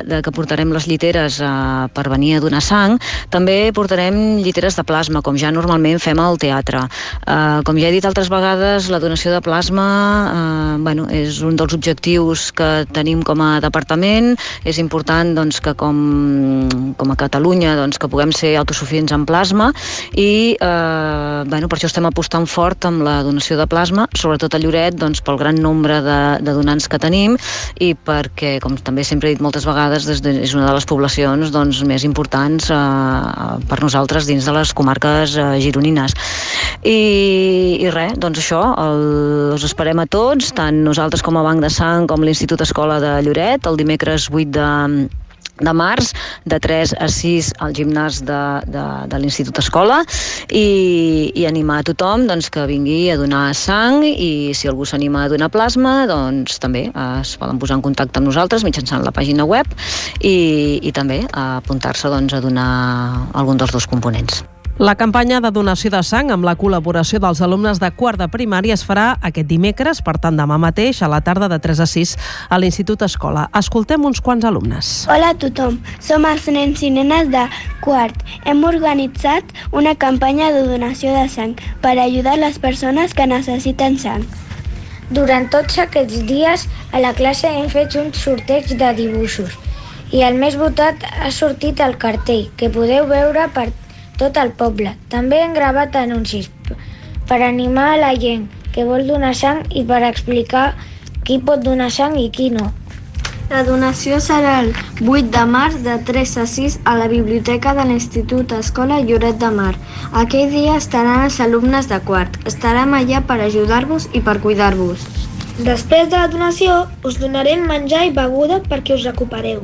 de que portarem les lliteres eh, per venir a donar sang, també portarem lliteres de plasma, com ja normalment fem al teatre. Eh, com ja he dit altres vegades, la donació de plasma eh, bueno, és un dels objectius que tenim com a departament. És important doncs, que com, com a Catalunya doncs, que puguem ser autosuficients en plasma i eh, bueno, per això estem apostant fort amb la donació de plasma, sobretot a Lloret doncs, pel gran nombre de, de donants que tenim i perquè, com també sempre he dit moltes vegades, des de, és una de les poblacions doncs, més importants eh, per nosaltres dins de les comarques eh, gironines. I, i res, doncs això, el, us esperem a tots, tant nosaltres com a Banc de Sang com l'Institut Escola de Lloret, el dimecres 8 de, de març, de 3 a 6 al gimnàs de, de, de l'Institut Escola i, i animar a tothom doncs, que vingui a donar sang i si algú s'anima a donar plasma doncs també es poden posar en contacte amb nosaltres mitjançant la pàgina web i, i també apuntar-se doncs, a donar algun dels dos components. La campanya de donació de sang amb la col·laboració dels alumnes de quart de primària es farà aquest dimecres, per tant demà mateix, a la tarda de 3 a 6 a l'Institut Escola. Escoltem uns quants alumnes. Hola a tothom, som els nens i nenes de quart. Hem organitzat una campanya de donació de sang per ajudar les persones que necessiten sang. Durant tots aquests dies a la classe hem fet un sorteig de dibuixos i el més votat ha sortit el cartell, que podeu veure per tot el poble. També hem gravat anuncis per animar a la gent que vol donar sang i per explicar qui pot donar sang i qui no. La donació serà el 8 de març de 3 a 6 a la biblioteca de l'Institut Escola Lloret de Mar. Aquell dia estaran els alumnes de quart. Estarem allà per ajudar-vos i per cuidar-vos. Després de la donació us donarem menjar i beguda perquè us recupereu.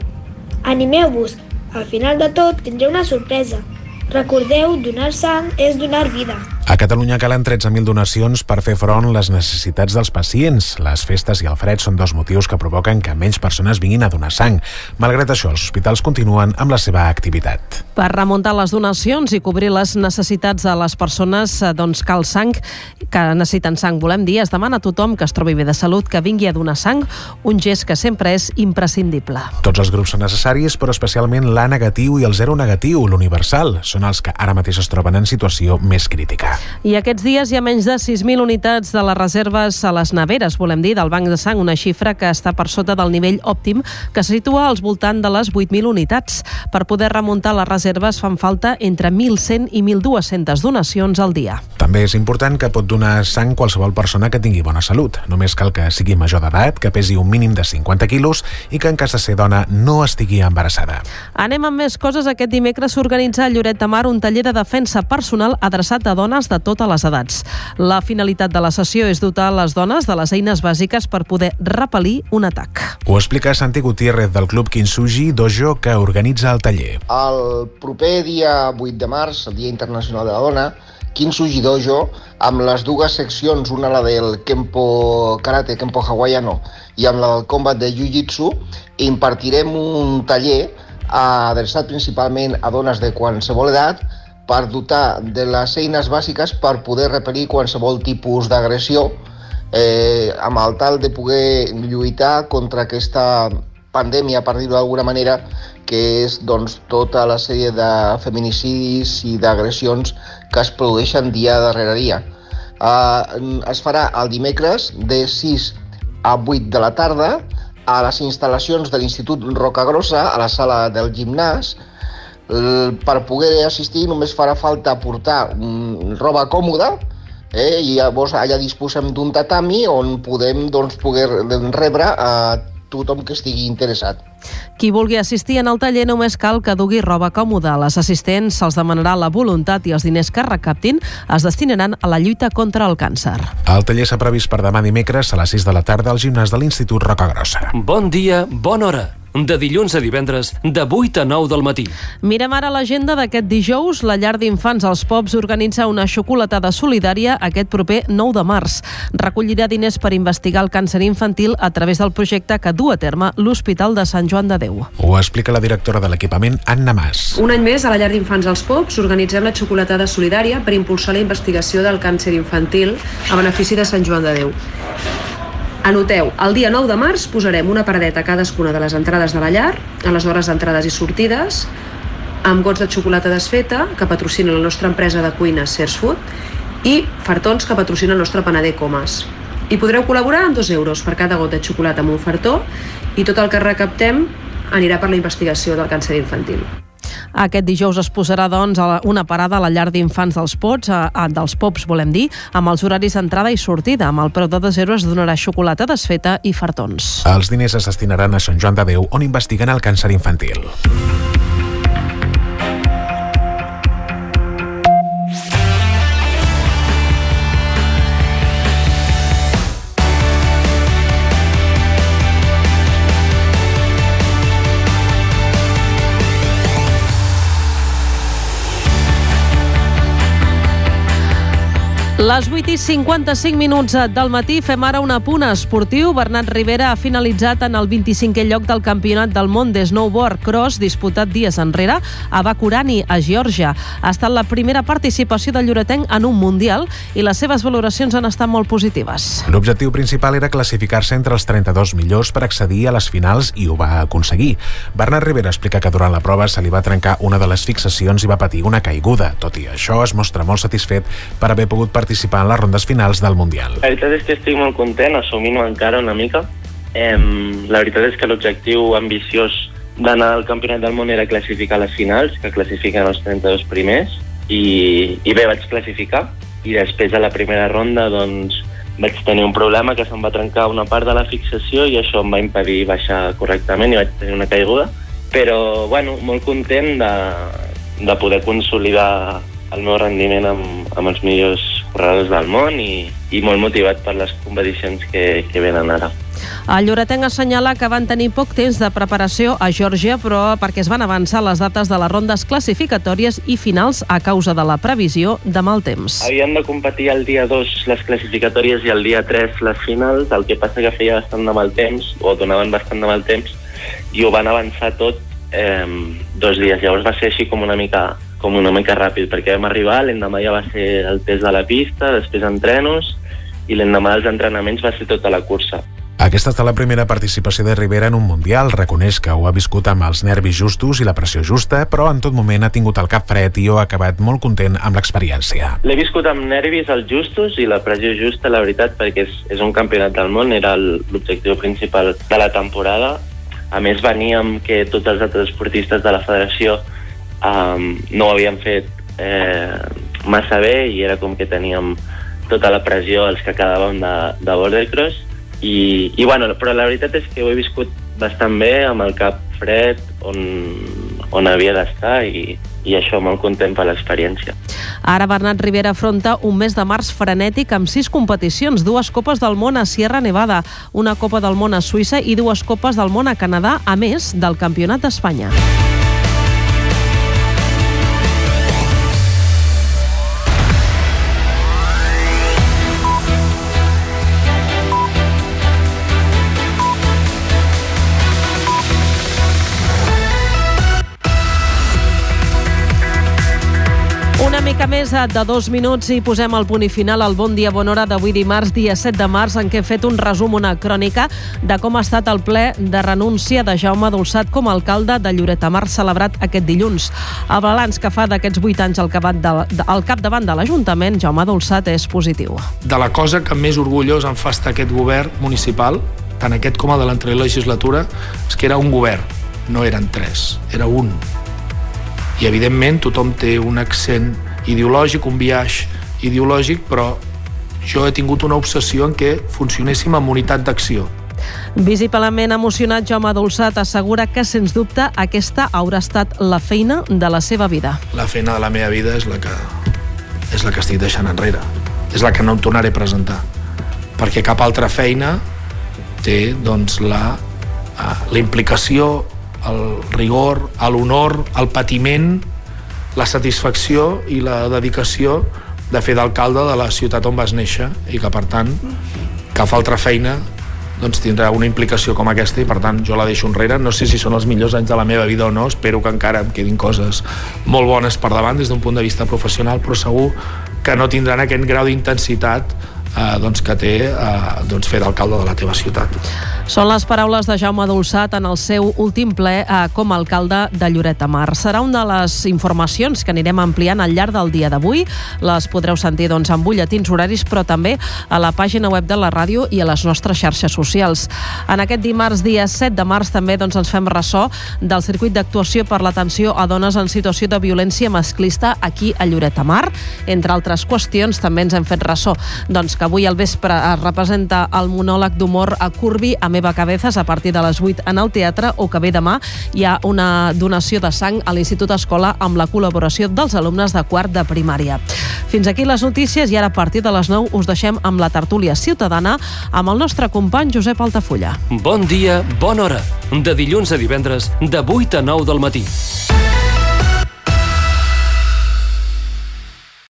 Animeu-vos, al final de tot tindreu una sorpresa. Recordeu, donar sang és donar vida. A Catalunya calen 13.000 donacions per fer front a les necessitats dels pacients. Les festes i el fred són dos motius que provoquen que menys persones vinguin a donar sang. Malgrat això, els hospitals continuen amb la seva activitat. Per remuntar les donacions i cobrir les necessitats de les persones, eh, doncs cal sang, que necessiten sang, volem dir, es demana a tothom que es trobi bé de salut que vingui a donar sang, un gest que sempre és imprescindible. Tots els grups són necessaris, però especialment l'A negatiu i el zero negatiu, l'universal, són els que ara mateix es troben en situació més crítica. I aquests dies hi ha menys de 6.000 unitats de les reserves a les neveres, volem dir, del Banc de Sang, una xifra que està per sota del nivell òptim, que se situa als voltant de les 8.000 unitats. Per poder remuntar les reserves fan falta entre 1.100 i 1.200 donacions al dia. També és important que pot donar sang qualsevol persona que tingui bona salut. Només cal que sigui major d'edat, que pesi un mínim de 50 quilos i que en cas de ser dona no estigui embarassada. Anem amb més coses. Aquest dimecres s'organitza a Lloret de Mar un taller de defensa personal adreçat a dones de totes les edats. La finalitat de la sessió és dotar les dones de les eines bàsiques per poder repel·lir un atac. Ho explica Santi Gutiérrez del Club Kinsugi Dojo que organitza el taller. El proper dia 8 de març, el Dia Internacional de la Dona, Kinsugi Dojo, amb les dues seccions, una la del Kempo Karate, Kempo Hawaiiano, i amb la del combat de Jiu-Jitsu, impartirem un taller adreçat principalment a dones de qualsevol edat per dotar de les eines bàsiques per poder repel·lir qualsevol tipus d'agressió eh, amb el tal de poder lluitar contra aquesta pandèmia, per dir-ho d'alguna manera, que és doncs, tota la sèrie de feminicidis i d'agressions que es produeixen dia darrere dia. Uh, es farà el dimecres de 6 a 8 de la tarda a les instal·lacions de l'Institut Rocagrossa, a la sala del gimnàs, Eh, Per poder assistir només farà falta portar mm, roba còmoda eh, i llavors allà disposem d'un tatami on podem doncs, poder rebre a tothom que estigui interessat. Qui vulgui assistir en el taller només cal que dugui roba còmoda. Les assistents se'ls demanarà la voluntat i els diners que recaptin es destinaran a la lluita contra el càncer. El taller s'ha previst per demà dimecres a les 6 de la tarda al gimnàs de l'Institut Roca Grossa. Bon dia, bona hora. De dilluns a divendres, de 8 a 9 del matí. Mirem ara l'agenda d'aquest dijous. La llar d'infants als Pops organitza una xocolatada solidària aquest proper 9 de març. Recollirà diners per investigar el càncer infantil a través del projecte que du a terme l'Hospital de Sant Joan de Déu. Ho explica la directora de l'equipament, Anna Mas. Un any més, a la llar d'infants als Pops, organitzem la xocolatada solidària per impulsar la investigació del càncer infantil a benefici de Sant Joan de Déu. Anoteu, el dia 9 de març posarem una paradeta a cadascuna de les entrades de la llar, a les hores d'entrades i sortides, amb gots de xocolata desfeta, que patrocina la nostra empresa de cuina Sears Food, i fartons que patrocina el nostre panader Comas. I podreu col·laborar amb 2 euros per cada got de xocolata amb un fartó i tot el que recaptem anirà per la investigació del càncer infantil. Aquest dijous es posarà doncs una parada a la llar d'infants dels Pots, a, a, dels Pops volem dir, amb els horaris d'entrada i sortida. Amb el preu de 2 euros es donarà xocolata desfeta i fartons. Els diners es destinaran a Sant Joan de Déu, on investiguen el càncer infantil. Les 8 i 55 minuts del matí fem ara un apunt esportiu. Bernat Rivera ha finalitzat en el 25è lloc del Campionat del món de snowboard cross disputat dies enrere a Bakurani, a Geòrgia. Ha estat la primera participació del lloretenc en un Mundial i les seves valoracions han estat molt positives. L'objectiu principal era classificar-se entre els 32 millors per accedir a les finals i ho va aconseguir. Bernat Rivera explica que durant la prova se li va trencar una de les fixacions i va patir una caiguda. Tot i això, es mostra molt satisfet per haver pogut participar en les rondes finals del Mundial. La veritat és que estic molt content, assumint-ho encara una mica. Em, la veritat és que l'objectiu ambiciós d'anar al Campionat del Món era classificar les finals, que classifiquen els 32 primers, i, i bé, vaig classificar. I després a la primera ronda doncs, vaig tenir un problema que se'm va trencar una part de la fixació i això em va impedir baixar correctament i vaig tenir una caiguda. Però, bueno, molt content de, de poder consolidar el meu rendiment amb, amb els millors corredors del món i, i molt motivat per les competicions que, que venen ara. El Lloretenc assenyala que van tenir poc temps de preparació a Geòrgia, però perquè es van avançar les dates de les rondes classificatòries i finals a causa de la previsió de mal temps. Havien de competir el dia 2 les classificatòries i el dia 3 les finals, el que passa que feia bastant de mal temps, o donaven bastant de mal temps, i ho van avançar tot eh, dos dies. Llavors va ser així com una mica com una mica ràpid, perquè vam arribar, l'endemà ja va ser el test de la pista, després entrenos, i l'endemà dels entrenaments va ser tota la cursa. Aquesta ha estat la primera participació de Rivera en un Mundial. Reconeix que ho ha viscut amb els nervis justos i la pressió justa, però en tot moment ha tingut el cap fred i ho ha acabat molt content amb l'experiència. L'he viscut amb nervis els justos i la pressió justa, la veritat, perquè és, és un campionat del món, era l'objectiu principal de la temporada. A més, veníem que tots els altres esportistes de la federació um, no ho havien fet eh, massa bé i era com que teníem tota la pressió els que acabàvem de, de bordercross i, i bueno, però la veritat és que ho he viscut bastant bé amb el cap fred on, on havia d'estar i, i això molt content per l'experiència. Ara Bernat Rivera afronta un mes de març frenètic amb sis competicions, dues Copes del Món a Sierra Nevada, una Copa del Món a Suïssa i dues Copes del Món a Canadà, a més del Campionat d'Espanya. Més de dos minuts i posem el punt i final al Bon Dia Bona Hora d'avui dimarts, dia 7 de març, en què he fet un resum, una crònica de com ha estat el ple de renúncia de Jaume Dolçat com a alcalde de Lloret Mar celebrat aquest dilluns. El balanç que fa d'aquests 8 anys al capdavant de, al capdavant de l'Ajuntament, Jaume Dolçat, és positiu. de la cosa que més orgullós em fa estar aquest govern municipal, tant aquest com el de l'anterior legislatura, és que era un govern, no eren tres, era un. i evidentment tothom té un accent ideològic, un viatge ideològic, però jo he tingut una obsessió en què funcionéssim amb unitat d'acció. Visiblement emocionat, Jaume Dolçat assegura que, sens dubte, aquesta haurà estat la feina de la seva vida. La feina de la meva vida és la que, és la que estic deixant enrere. És la que no em tornaré a presentar. Perquè cap altra feina té doncs, la, la implicació, el rigor, l'honor, el patiment, la satisfacció i la dedicació de fer d'alcalde de la ciutat on vas néixer i que per tant cap altra feina doncs tindrà una implicació com aquesta i per tant jo la deixo enrere, no sé si són els millors anys de la meva vida o no, espero que encara em quedin coses molt bones per davant des d'un punt de vista professional, però segur que no tindran aquest grau d'intensitat eh, doncs, que té eh, doncs, fer d'alcalde de la teva ciutat. Són les paraules de Jaume Dolçat en el seu últim ple eh, com a alcalde de Lloret de Mar. Serà una de les informacions que anirem ampliant al llarg del dia d'avui. Les podreu sentir doncs, en butlletins horaris, però també a la pàgina web de la ràdio i a les nostres xarxes socials. En aquest dimarts, dia 7 de març, també doncs, ens fem ressò del circuit d'actuació per l'atenció a dones en situació de violència masclista aquí a Lloret de Mar. Entre altres qüestions, també ens hem fet ressò doncs, que avui al vespre es representa el monòleg d'humor a Curvi a Meva Cabezas a partir de les 8 en el teatre o que bé demà hi ha una donació de sang a l'Institut Escola amb la col·laboració dels alumnes de quart de primària. Fins aquí les notícies i ara a partir de les 9 us deixem amb la tertúlia ciutadana amb el nostre company Josep Altafulla. Bon dia, bona hora. De dilluns a divendres, de 8 a 9 del matí.